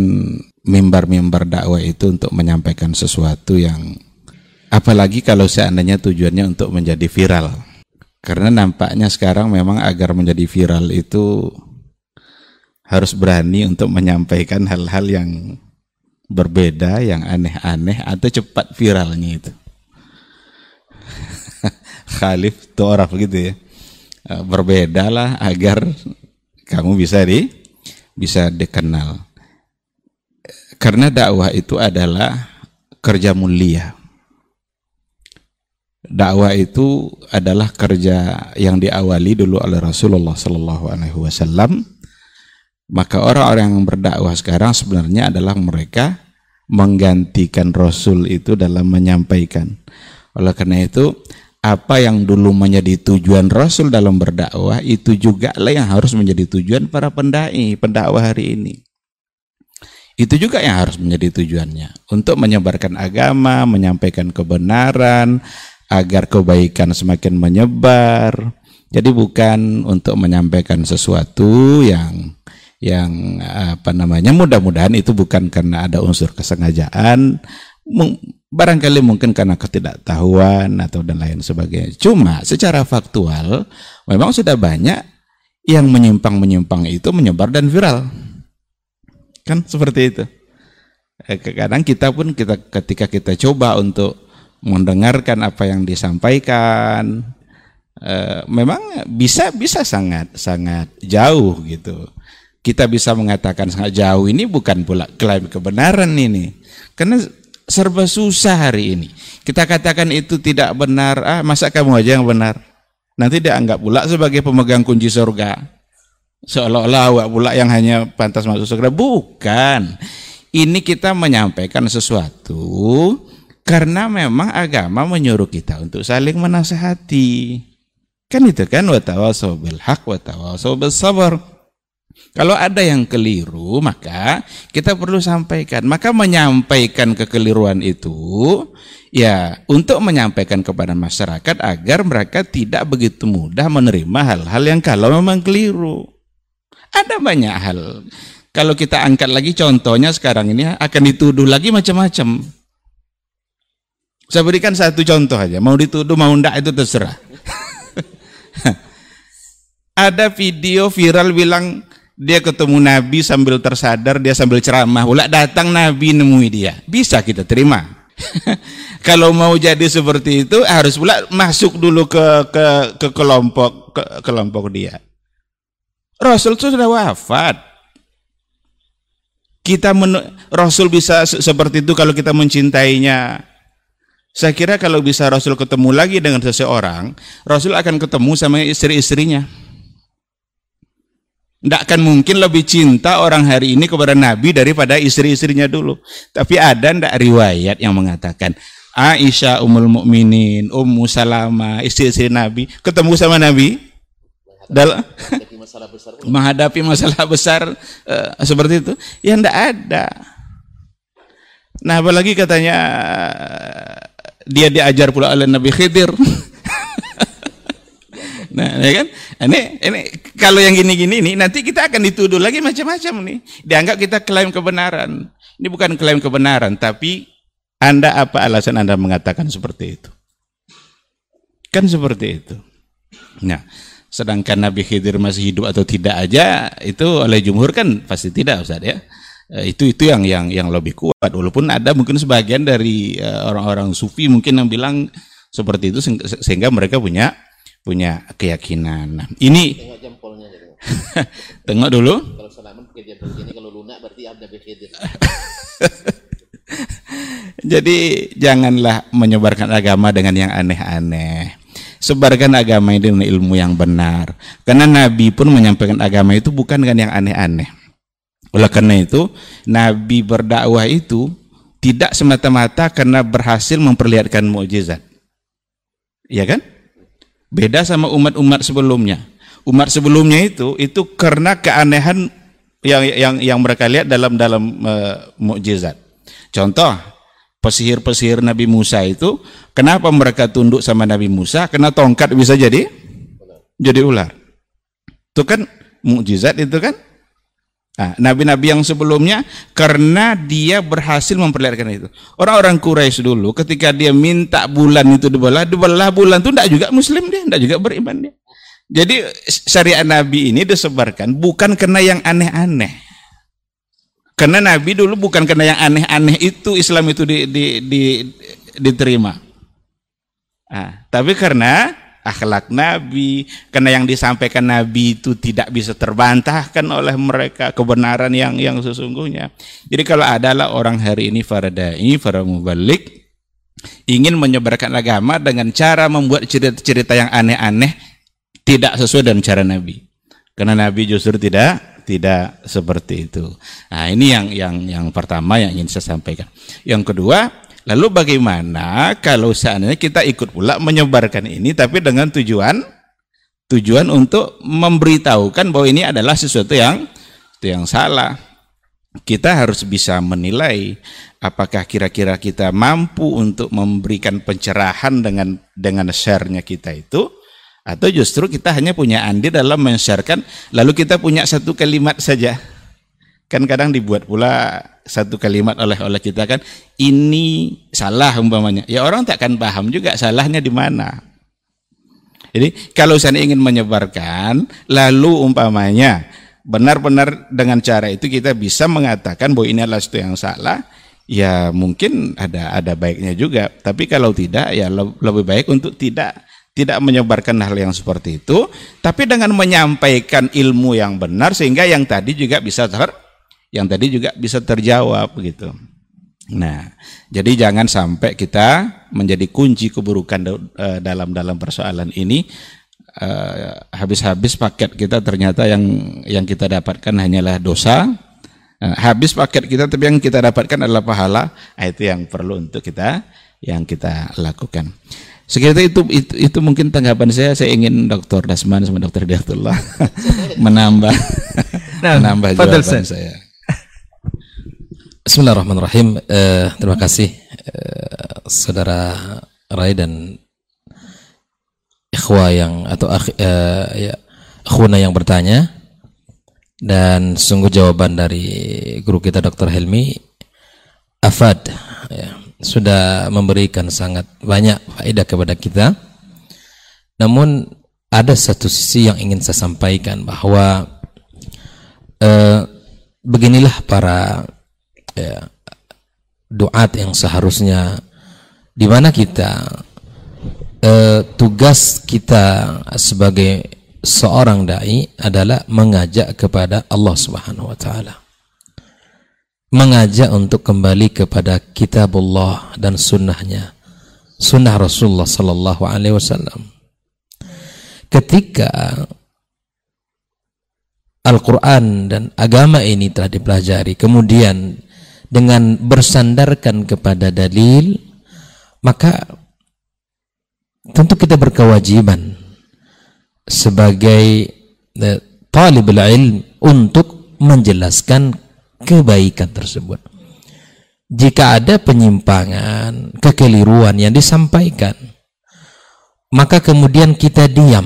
mimbar-mimbar dakwah itu untuk menyampaikan sesuatu yang apalagi kalau seandainya tujuannya untuk menjadi viral. Karena nampaknya sekarang memang agar menjadi viral itu harus berani untuk menyampaikan hal-hal yang berbeda, yang aneh-aneh atau cepat viralnya itu. *laughs* Khalif itu orang begitu ya. Berbedalah agar kamu bisa di bisa dikenal. Karena dakwah itu adalah kerja mulia. Dakwah itu adalah kerja yang diawali dulu oleh Rasulullah Sallallahu Alaihi Wasallam. Maka orang-orang yang berdakwah sekarang sebenarnya adalah mereka menggantikan Rasul itu dalam menyampaikan. Oleh karena itu, apa yang dulu menjadi tujuan Rasul dalam berdakwah itu juga lah yang harus menjadi tujuan para pendai, pendakwah hari ini. Itu juga yang harus menjadi tujuannya untuk menyebarkan agama, menyampaikan kebenaran, agar kebaikan semakin menyebar. Jadi bukan untuk menyampaikan sesuatu yang yang apa namanya mudah-mudahan itu bukan karena ada unsur kesengajaan. Barangkali mungkin karena ketidaktahuan atau dan lain sebagainya. Cuma secara faktual memang sudah banyak yang menyimpang-menyimpang itu menyebar dan viral. Kan seperti itu. Eh, kadang kita pun kita ketika kita coba untuk mendengarkan apa yang disampaikan e, memang bisa bisa sangat sangat jauh gitu. Kita bisa mengatakan sangat jauh ini bukan pula klaim kebenaran ini. Karena serba susah hari ini. Kita katakan itu tidak benar ah masa kamu aja yang benar? Nanti dia anggap pula sebagai pemegang kunci surga. Seolah-olah awak pula yang hanya pantas masuk surga. Bukan. Ini kita menyampaikan sesuatu karena memang agama menyuruh kita untuk saling menasehati. Kan itu kan watawasau bil haq watawasau bil sabar. Kalau ada yang keliru, maka kita perlu sampaikan. Maka menyampaikan kekeliruan itu ya untuk menyampaikan kepada masyarakat agar mereka tidak begitu mudah menerima hal-hal yang kalau memang keliru. Ada banyak hal. Kalau kita angkat lagi contohnya sekarang ini akan dituduh lagi macam-macam. Saya berikan satu contoh aja. Mau dituduh, mau enggak itu terserah. *laughs* Ada video viral bilang dia ketemu Nabi sambil tersadar, dia sambil ceramah. Ulah datang Nabi nemui dia. Bisa kita terima. *laughs* Kalau mau jadi seperti itu harus pula masuk dulu ke ke ke kelompok ke kelompok dia. Rasul itu sudah wafat. Kita men, Rasul bisa seperti itu kalau kita mencintainya. Saya kira kalau bisa Rasul ketemu lagi dengan seseorang, Rasul akan ketemu sama istri-istrinya. Tidak akan mungkin lebih cinta orang hari ini kepada Nabi daripada istri-istrinya dulu. Tapi ada tidak riwayat yang mengatakan Aisyah Ummul Mukminin, Ummu Salama, istri-istri Nabi ketemu sama Nabi dalam menghadapi masalah besar *laughs* uh, seperti itu? Ya tidak ada. Nah, apalagi katanya dia diajar pula oleh Nabi Khidir. *laughs* nah, ya kan? Ini ini kalau yang gini-gini ini nanti kita akan dituduh lagi macam-macam nih. Dianggap kita klaim kebenaran. Ini bukan klaim kebenaran, tapi Anda apa alasan Anda mengatakan seperti itu? Kan seperti itu. Nah, sedangkan Nabi Khidir masih hidup atau tidak aja itu oleh jumhur kan pasti tidak Ustaz ya. Eh, itu itu yang yang yang lebih kuat walaupun ada mungkin sebagian dari eh, orang-orang sufi mungkin yang bilang seperti itu sehingga mereka punya punya keyakinan. Nah, ini tengok jempolnya *laughs* tengok dulu. Kalau salaman pakai jempol gini kalau lunak berarti ada *laughs* Jadi janganlah menyebarkan agama dengan yang aneh-aneh. Sebarkan agama ini dengan ilmu yang benar. Karena Nabi pun menyampaikan agama itu bukan dengan yang aneh-aneh. Oleh karena itu, Nabi berdakwah itu tidak semata-mata karena berhasil memperlihatkan mukjizat. Iya kan? Beda sama umat-umat sebelumnya. Umat sebelumnya itu itu karena keanehan yang yang yang mereka lihat dalam dalam uh, mukjizat. Contoh, pesihir-pesihir Nabi Musa itu kenapa mereka tunduk sama Nabi Musa? Karena tongkat bisa jadi jadi ular. Itu kan mukjizat itu kan? Nah, nabi-nabi yang sebelumnya karena dia berhasil memperlihatkan itu. Orang-orang Quraisy dulu ketika dia minta bulan itu dibelah, dibelah bulan itu tidak juga muslim dia, tidak juga beriman dia. Jadi syariat Nabi ini disebarkan bukan karena yang aneh-aneh. Karena Nabi dulu bukan karena yang aneh-aneh itu Islam itu di, di, di, diterima. Nah, tapi karena akhlak Nabi, karena yang disampaikan Nabi itu tidak bisa terbantahkan oleh mereka kebenaran yang yang sesungguhnya. Jadi kalau adalah orang hari ini para dai, para mubalik, ingin menyebarkan agama dengan cara membuat cerita-cerita yang aneh-aneh tidak sesuai dengan cara Nabi. Karena Nabi justru tidak tidak seperti itu. Nah, ini yang yang yang pertama yang ingin saya sampaikan. Yang kedua, lalu bagaimana kalau seandainya kita ikut pula menyebarkan ini tapi dengan tujuan tujuan untuk memberitahukan bahwa ini adalah sesuatu yang yang salah. Kita harus bisa menilai apakah kira-kira kita mampu untuk memberikan pencerahan dengan dengan share-nya kita itu atau justru kita hanya punya andil dalam men-sharekan lalu kita punya satu kalimat saja. Kan kadang dibuat pula satu kalimat oleh oleh kita kan ini salah umpamanya. Ya orang tak akan paham juga salahnya di mana. Jadi kalau saya ingin menyebarkan lalu umpamanya benar-benar dengan cara itu kita bisa mengatakan bahwa ini adalah sesuatu yang salah, ya mungkin ada ada baiknya juga. Tapi kalau tidak ya lebih baik untuk tidak tidak menyebarkan hal yang seperti itu, tapi dengan menyampaikan ilmu yang benar sehingga yang tadi juga bisa ter yang tadi juga bisa terjawab gitu. Nah, jadi jangan sampai kita menjadi kunci keburukan eh, dalam dalam persoalan ini Eh, habis-habis uh, paket kita ternyata yang yang kita dapatkan hanyalah dosa uh, habis paket kita tapi yang kita dapatkan adalah pahala nah, itu yang perlu untuk kita yang kita lakukan Sekiranya itu, itu itu mungkin tanggapan saya saya ingin Dr. Dasman sama Dr. Diatullah *laughs* menambah nah, menambah jawaban saya Bismillahirrahmanirrahim uh, terima kasih uh, saudara Rai dan ikhwa yang atau uh, ya, yang bertanya dan sungguh jawaban dari guru kita Dr. Helmi Afad ya, sudah memberikan sangat banyak faedah kepada kita. Namun ada satu sisi yang ingin saya sampaikan bahwa uh, beginilah para ya, doat yang seharusnya di mana kita eh, tugas kita sebagai seorang dai adalah mengajak kepada Allah Subhanahu wa taala. Mengajak untuk kembali kepada kitabullah dan sunnahnya. Sunnah Rasulullah sallallahu alaihi wasallam. Ketika Al-Quran dan agama ini telah dipelajari kemudian dengan bersandarkan kepada dalil maka tentu kita berkewajiban sebagai eh, talib ilm untuk menjelaskan kebaikan tersebut. Jika ada penyimpangan, kekeliruan yang disampaikan, maka kemudian kita diam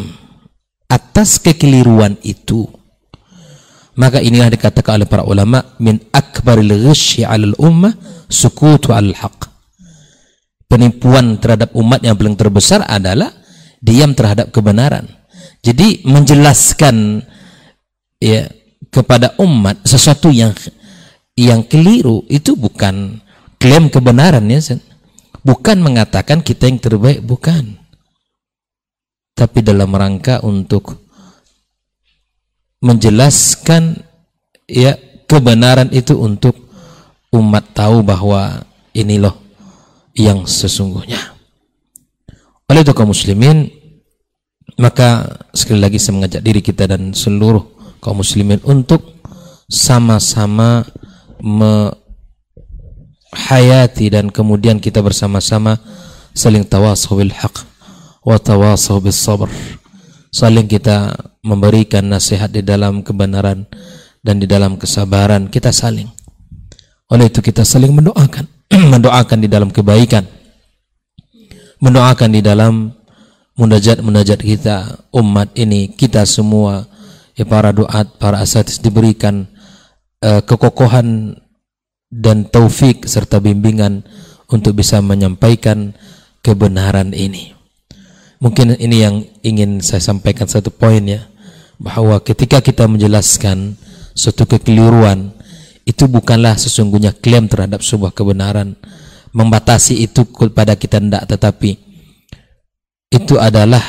atas kekeliruan itu. Maka inilah dikatakan oleh para ulama min akbaril ghasyi 'alal ummah sukutu al haqq penipuan terhadap umat yang paling terbesar adalah diam terhadap kebenaran. Jadi menjelaskan ya kepada umat sesuatu yang yang keliru itu bukan klaim kebenaran ya. Bukan mengatakan kita yang terbaik, bukan. Tapi dalam rangka untuk menjelaskan ya kebenaran itu untuk umat tahu bahwa ini loh yang sesungguhnya. Oleh itu kaum muslimin, maka sekali lagi saya mengajak diri kita dan seluruh kaum muslimin untuk sama-sama menghayati dan kemudian kita bersama-sama saling tawasau bil haq wa tawasau bis sabr. Saling kita memberikan nasihat di dalam kebenaran dan di dalam kesabaran kita saling. Oleh itu kita saling mendoakan. *clears throat* Mendoakan di dalam kebaikan. Mendoakan di dalam munajat-munajat kita umat ini kita semua ya para doat para asatis diberikan uh, kekokohan dan taufik serta bimbingan untuk bisa menyampaikan kebenaran ini. Mungkin ini yang ingin saya sampaikan satu poin ya bahwa ketika kita menjelaskan suatu kekeliruan itu bukanlah sesungguhnya klaim terhadap sebuah kebenaran membatasi itu kepada kita tidak tetapi itu adalah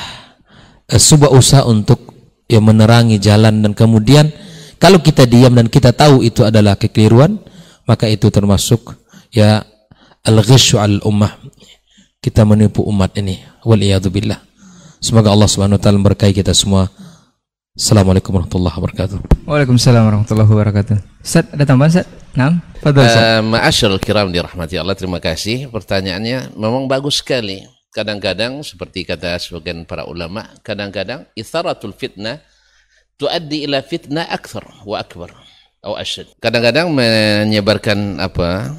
uh, sebuah usaha untuk ya menerangi jalan dan kemudian kalau kita diam dan kita tahu itu adalah kekeliruan maka itu termasuk ya al-ghisyu al-ummah kita menipu umat ini. Waliyadzubillah. Semoga Allah Subhanahu wa taala memberkahi kita semua. Assalamualaikum warahmatullahi wabarakatuh. Waalaikumsalam warahmatullahi wabarakatuh. Ustaz, ada tambahan Ustaz? Naam. Fadhal Ustaz. Uh, Ma'asyarul kiram dirahmati Allah, terima kasih. Pertanyaannya memang bagus sekali. Kadang-kadang seperti kata sebagian para ulama, kadang-kadang itharatul fitnah tuaddi ila fitnah akthar wa akbar atau asyad. Kadang-kadang menyebarkan apa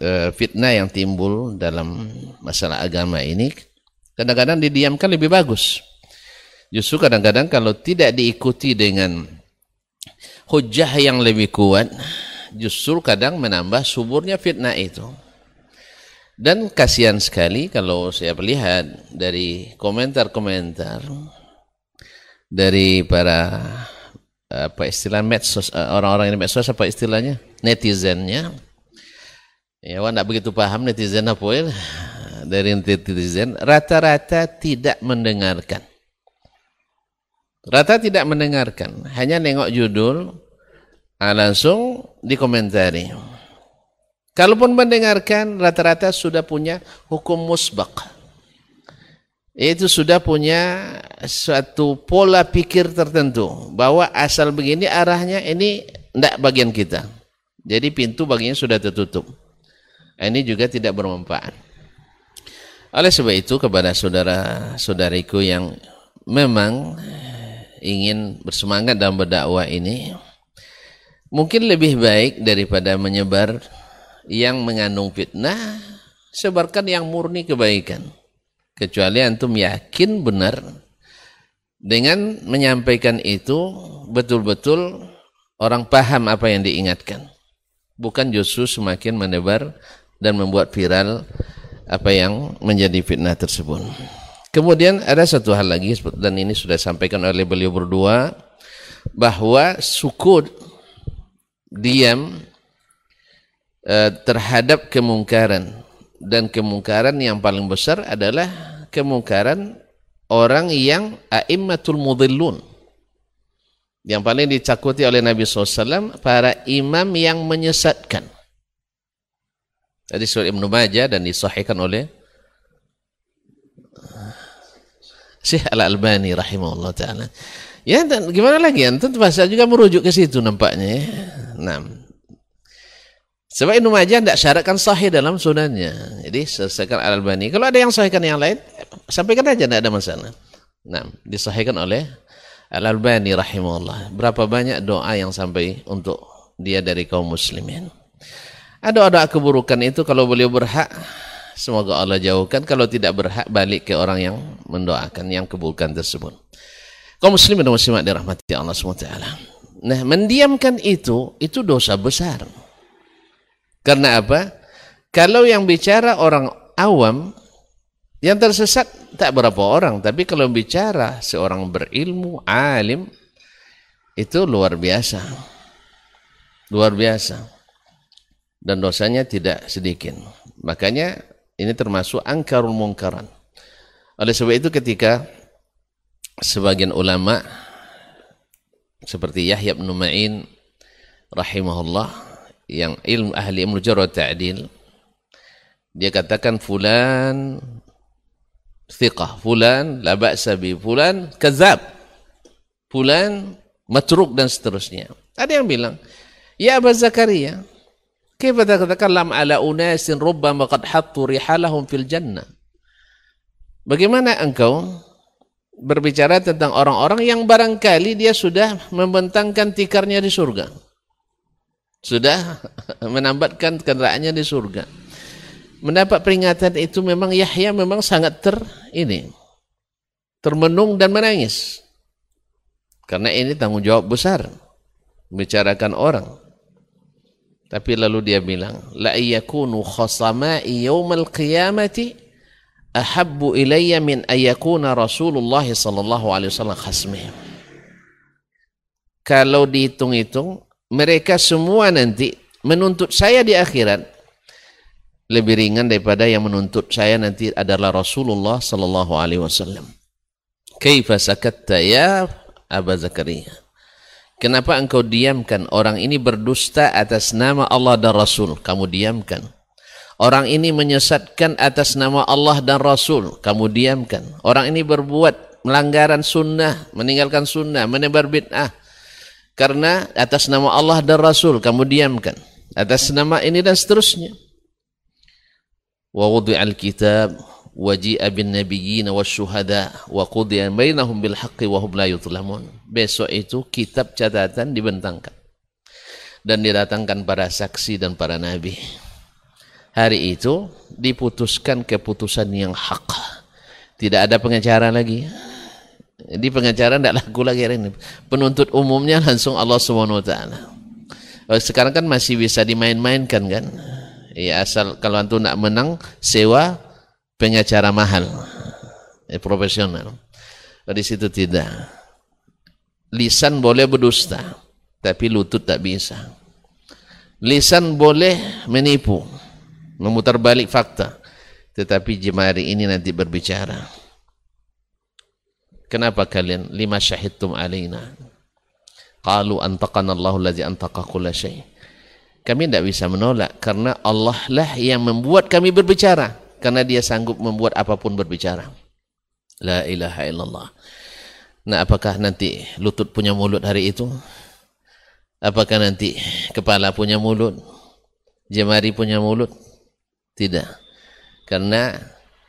uh, fitnah yang timbul dalam masalah agama ini kadang-kadang didiamkan lebih bagus. Justru kadang-kadang kalau tidak diikuti dengan hujah yang lebih kuat, justru kadang menambah suburnya fitnah itu. Dan kasihan sekali kalau saya melihat dari komentar-komentar dari para apa istilah medsos orang-orang ini medsos apa istilahnya netizennya. Ya wah begitu paham netizen apa ya dari netizen. Rata-rata tidak mendengarkan Rata tidak mendengarkan, hanya nengok judul, ah, langsung dikomentari. Kalaupun mendengarkan, rata-rata sudah punya hukum musbak. Itu sudah punya suatu pola pikir tertentu. Bahwa asal begini arahnya ini tidak bagian kita. Jadi pintu baginya sudah tertutup. Ini juga tidak bermanfaat. Oleh sebab itu kepada saudara-saudariku yang memang ingin bersemangat dalam berdakwah ini mungkin lebih baik daripada menyebar yang mengandung fitnah sebarkan yang murni kebaikan. Kecuali antum yakin benar dengan menyampaikan itu betul-betul orang paham apa yang diingatkan. Bukan justru semakin menebar dan membuat viral apa yang menjadi fitnah tersebut Kemudian ada satu hal lagi dan ini sudah disampaikan oleh beliau berdua bahwa sukut diam eh, terhadap kemungkaran. Dan kemungkaran yang paling besar adalah kemungkaran orang yang a'immatul mudhillun yang paling dicakuti oleh Nabi SAW para imam yang menyesatkan. Tadi surah Ibn Majah dan disahihkan oleh Syekh Al-Albani rahimahullah taala. Ya dan gimana lagi? Tentu bahasa juga merujuk ke situ nampaknya. Ya. Nah. Sebab Ibnu Majah tidak syaratkan sahih dalam sunannya. Jadi selesaikan Al-Albani. Kalau ada yang sahihkan yang lain, sampaikan aja tidak ada masalah. Nah, disahihkan oleh Al-Albani rahimahullah. Berapa banyak doa yang sampai untuk dia dari kaum muslimin. Ada doa keburukan itu kalau beliau berhak Semoga Allah jauhkan kalau tidak berhak balik ke orang yang mendoakan yang kebulkan tersebut. Kau muslim dan muslimat dirahmati Allah SWT. Nah, mendiamkan itu, itu dosa besar. Karena apa? Kalau yang bicara orang awam, yang tersesat tak berapa orang. Tapi kalau bicara seorang berilmu, alim, itu luar biasa. Luar biasa. Dan dosanya tidak sedikit. Makanya ini termasuk angkarul mungkaran. Oleh sebab itu ketika sebagian ulama seperti Yahya bin Ma'in rahimahullah yang ilmu ahli ilmu jarh ta'dil dia katakan fulan thiqah fulan la ba'sa bi fulan kadzab fulan matruk dan seterusnya ada yang bilang ya Abu Zakaria Kaifa tatakalam ala unasin rubbama qad hattu rihalahum fil jannah? Bagaimana engkau berbicara tentang orang-orang yang barangkali dia sudah membentangkan tikarnya di surga? Sudah *laughs* menambatkan kendaraannya di surga. Mendapat peringatan itu memang Yahya memang sangat ter ini termenung dan menangis. Karena ini tanggung jawab besar membicarakan orang. Tapi lalu dia bilang, la yakunu khasama'i yaumal qiyamati ahabbu ilayya min ayakuna Rasulullah sallallahu alaihi wasallam khasmi. Kalau dihitung-hitung, mereka semua nanti menuntut saya di akhirat lebih ringan daripada yang menuntut saya nanti adalah Rasulullah sallallahu alaihi wasallam. Kaifa sakatta ya Abu Zakaria? Kenapa engkau diamkan orang ini berdusta atas nama Allah dan Rasul? Kamu diamkan. Orang ini menyesatkan atas nama Allah dan Rasul. Kamu diamkan. Orang ini berbuat melanggaran sunnah, meninggalkan sunnah, menebar bid'ah. Karena atas nama Allah dan Rasul kamu diamkan. Atas nama ini dan seterusnya. Wa wudi'al kitab waji'a bin nabiyyin wasyuhada wa qudiya bainahum bil haqqi wa hum la yuzlamun. Besok itu kitab catatan dibentangkan dan didatangkan para saksi dan para nabi hari itu diputuskan keputusan yang hak. Tidak ada pengacara lagi. Di pengacara tidak laku lagi hari ini. Penuntut umumnya langsung Allah SWT. Oh, sekarang kan masih bisa dimain-mainkan kan. Ya asal kalau antum nak menang sewa pengacara mahal. Ya, profesional. Di situ tidak. Lisan boleh berdusta, tapi lutut tak bisa. Lisan boleh menipu, memutar balik fakta tetapi jemari ini nanti berbicara kenapa kalian lima syahidtum alaina qalu antaqana Allahu allazi antaqa kulla syai kami tidak bisa menolak karena Allah lah yang membuat kami berbicara karena dia sanggup membuat apa pun berbicara la ilaha illallah nah apakah nanti lutut punya mulut hari itu apakah nanti kepala punya mulut jemari punya mulut tidak. Karena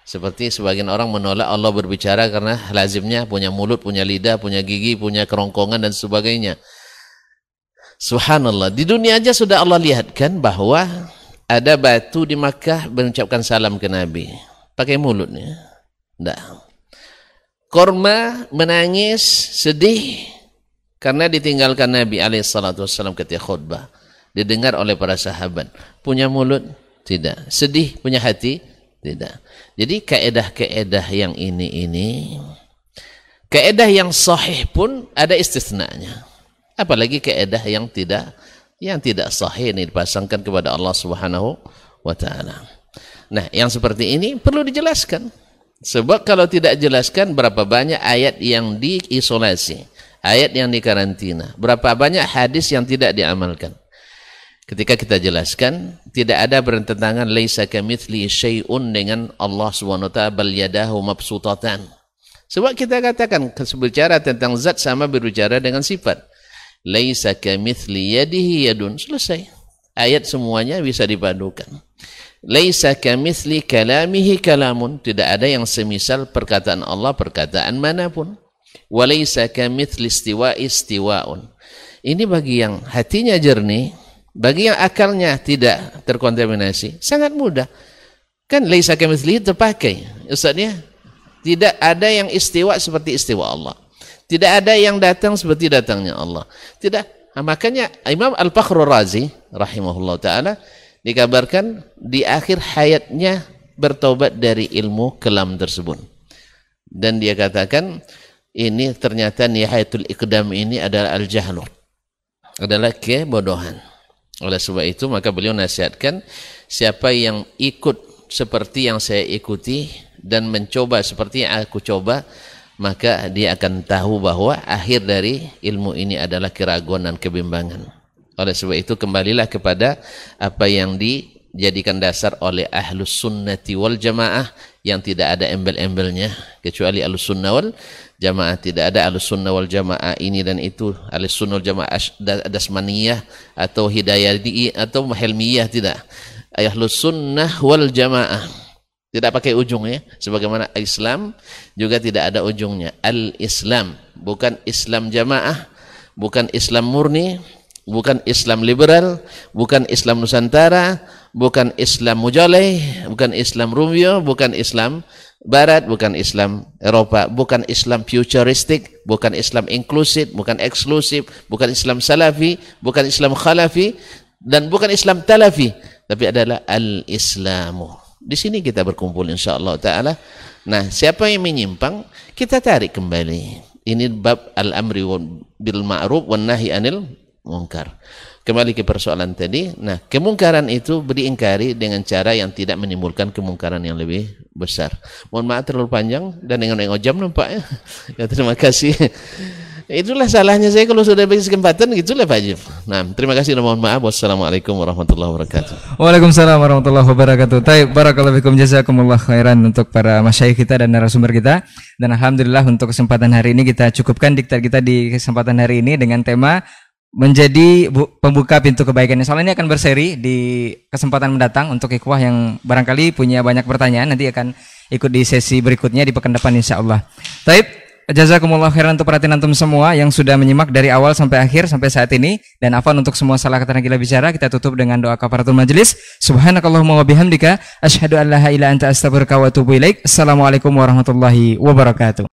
seperti sebagian orang menolak Allah berbicara karena lazimnya punya mulut, punya lidah, punya gigi, punya kerongkongan dan sebagainya. Subhanallah. Di dunia aja sudah Allah lihatkan bahwa ada batu di Makkah mengucapkan salam ke Nabi. Pakai mulutnya. Tidak. Korma menangis, sedih karena ditinggalkan Nabi alaihissalam ketika khutbah. Didengar oleh para sahabat. Punya mulut, tidak. Sedih punya hati? Tidak. Jadi keedah-keedah yang ini ini keedah yang sahih pun ada istisnanya. Apalagi keedah yang tidak yang tidak sahih ini dipasangkan kepada Allah Subhanahu wa taala. Nah, yang seperti ini perlu dijelaskan. Sebab kalau tidak jelaskan berapa banyak ayat yang diisolasi, ayat yang dikarantina, berapa banyak hadis yang tidak diamalkan. Ketika kita jelaskan, tidak ada bertentangan laisa kamitsli syai'un dengan Allah Subhanahu wa taala bal yadahu mabsutatan. Sebab kita katakan berbicara tentang zat sama berbicara dengan sifat. Laisa kamitsli yadihi yadun. Selesai. Ayat semuanya bisa dipadukan. Laisa kamitsli kalamihi kalamun. Tidak ada yang semisal perkataan Allah perkataan mana pun. Walaysa kamitsli istiwa istiwaun. Ini bagi yang hatinya jernih, bagi yang akalnya tidak terkontaminasi, sangat mudah. Kan laisa kamitslihi terpakai. Ustaznya, tidak ada yang istiwa seperti istiwa Allah. Tidak ada yang datang seperti datangnya Allah. Tidak. Nah, makanya Imam Al-Fakhrul Razi rahimahullah taala dikabarkan di akhir hayatnya bertobat dari ilmu kelam tersebut. Dan dia katakan ini ternyata nihayatul ikdam ini adalah al-jahlu. Adalah kebodohan. Oleh sebab itu maka beliau nasihatkan siapa yang ikut seperti yang saya ikuti dan mencoba seperti yang aku coba maka dia akan tahu bahwa akhir dari ilmu ini adalah keraguan dan kebimbangan. Oleh sebab itu kembalilah kepada apa yang dijadikan dasar oleh ahlus sunnati wal jamaah yang tidak ada embel-embelnya kecuali ahlus sunnah wal jamaah. Tidak ada alus sunnah wal jamaah ini dan itu. Alus sunnah wal jamaah dasmaniyah atau hidayati atau helmiyah tidak. Ahlus sunnah wal jamaah tidak pakai ujung ya sebagaimana Islam juga tidak ada ujungnya al-Islam bukan Islam jamaah bukan Islam murni bukan Islam liberal bukan Islam Nusantara bukan Islam mujaleh bukan Islam Rumio bukan Islam Barat bukan Islam Eropa, bukan Islam futuristik, bukan Islam inklusif, bukan eksklusif, bukan Islam salafi, bukan Islam khalafi, dan bukan Islam talafi, tapi adalah al-Islamu. Di sini kita berkumpul insyaallah taala. Nah, siapa yang menyimpang, kita tarik kembali. Ini bab al-amri bil ma'ruf wan nahi anil munkar. Kembali ke persoalan tadi. Nah, kemungkaran itu diingkari dengan cara yang tidak menimbulkan kemungkaran yang lebih besar. Mohon maaf terlalu panjang dan dengan yang jam nampaknya. *laughs* Ya, terima kasih. Itulah salahnya saya kalau sudah bagi kesempatan gitulah Pak Jif. Nah, terima kasih dan mohon maaf. Wassalamualaikum warahmatullahi wabarakatuh. Waalaikumsalam warahmatullahi wabarakatuh. Taib barakallahu fikum jazakumullah khairan untuk para masyayikh kita dan narasumber kita. Dan alhamdulillah untuk kesempatan hari ini kita cukupkan diktat kita di kesempatan hari ini dengan tema menjadi pembuka pintu kebaikan. Soalnya ini akan berseri di kesempatan mendatang untuk ikhwah yang barangkali punya banyak pertanyaan nanti akan ikut di sesi berikutnya di pekan depan insya Allah. Taib, jazakumullah khairan untuk perhatian antum semua yang sudah menyimak dari awal sampai akhir sampai saat ini dan afan untuk semua salah kata kita bicara kita tutup dengan doa kafaratul majelis. Subhanakallahumma wa bihamdika asyhadu an la ilaha illa anta astaghfiruka wa atubu ilaik. Assalamualaikum warahmatullahi wabarakatuh.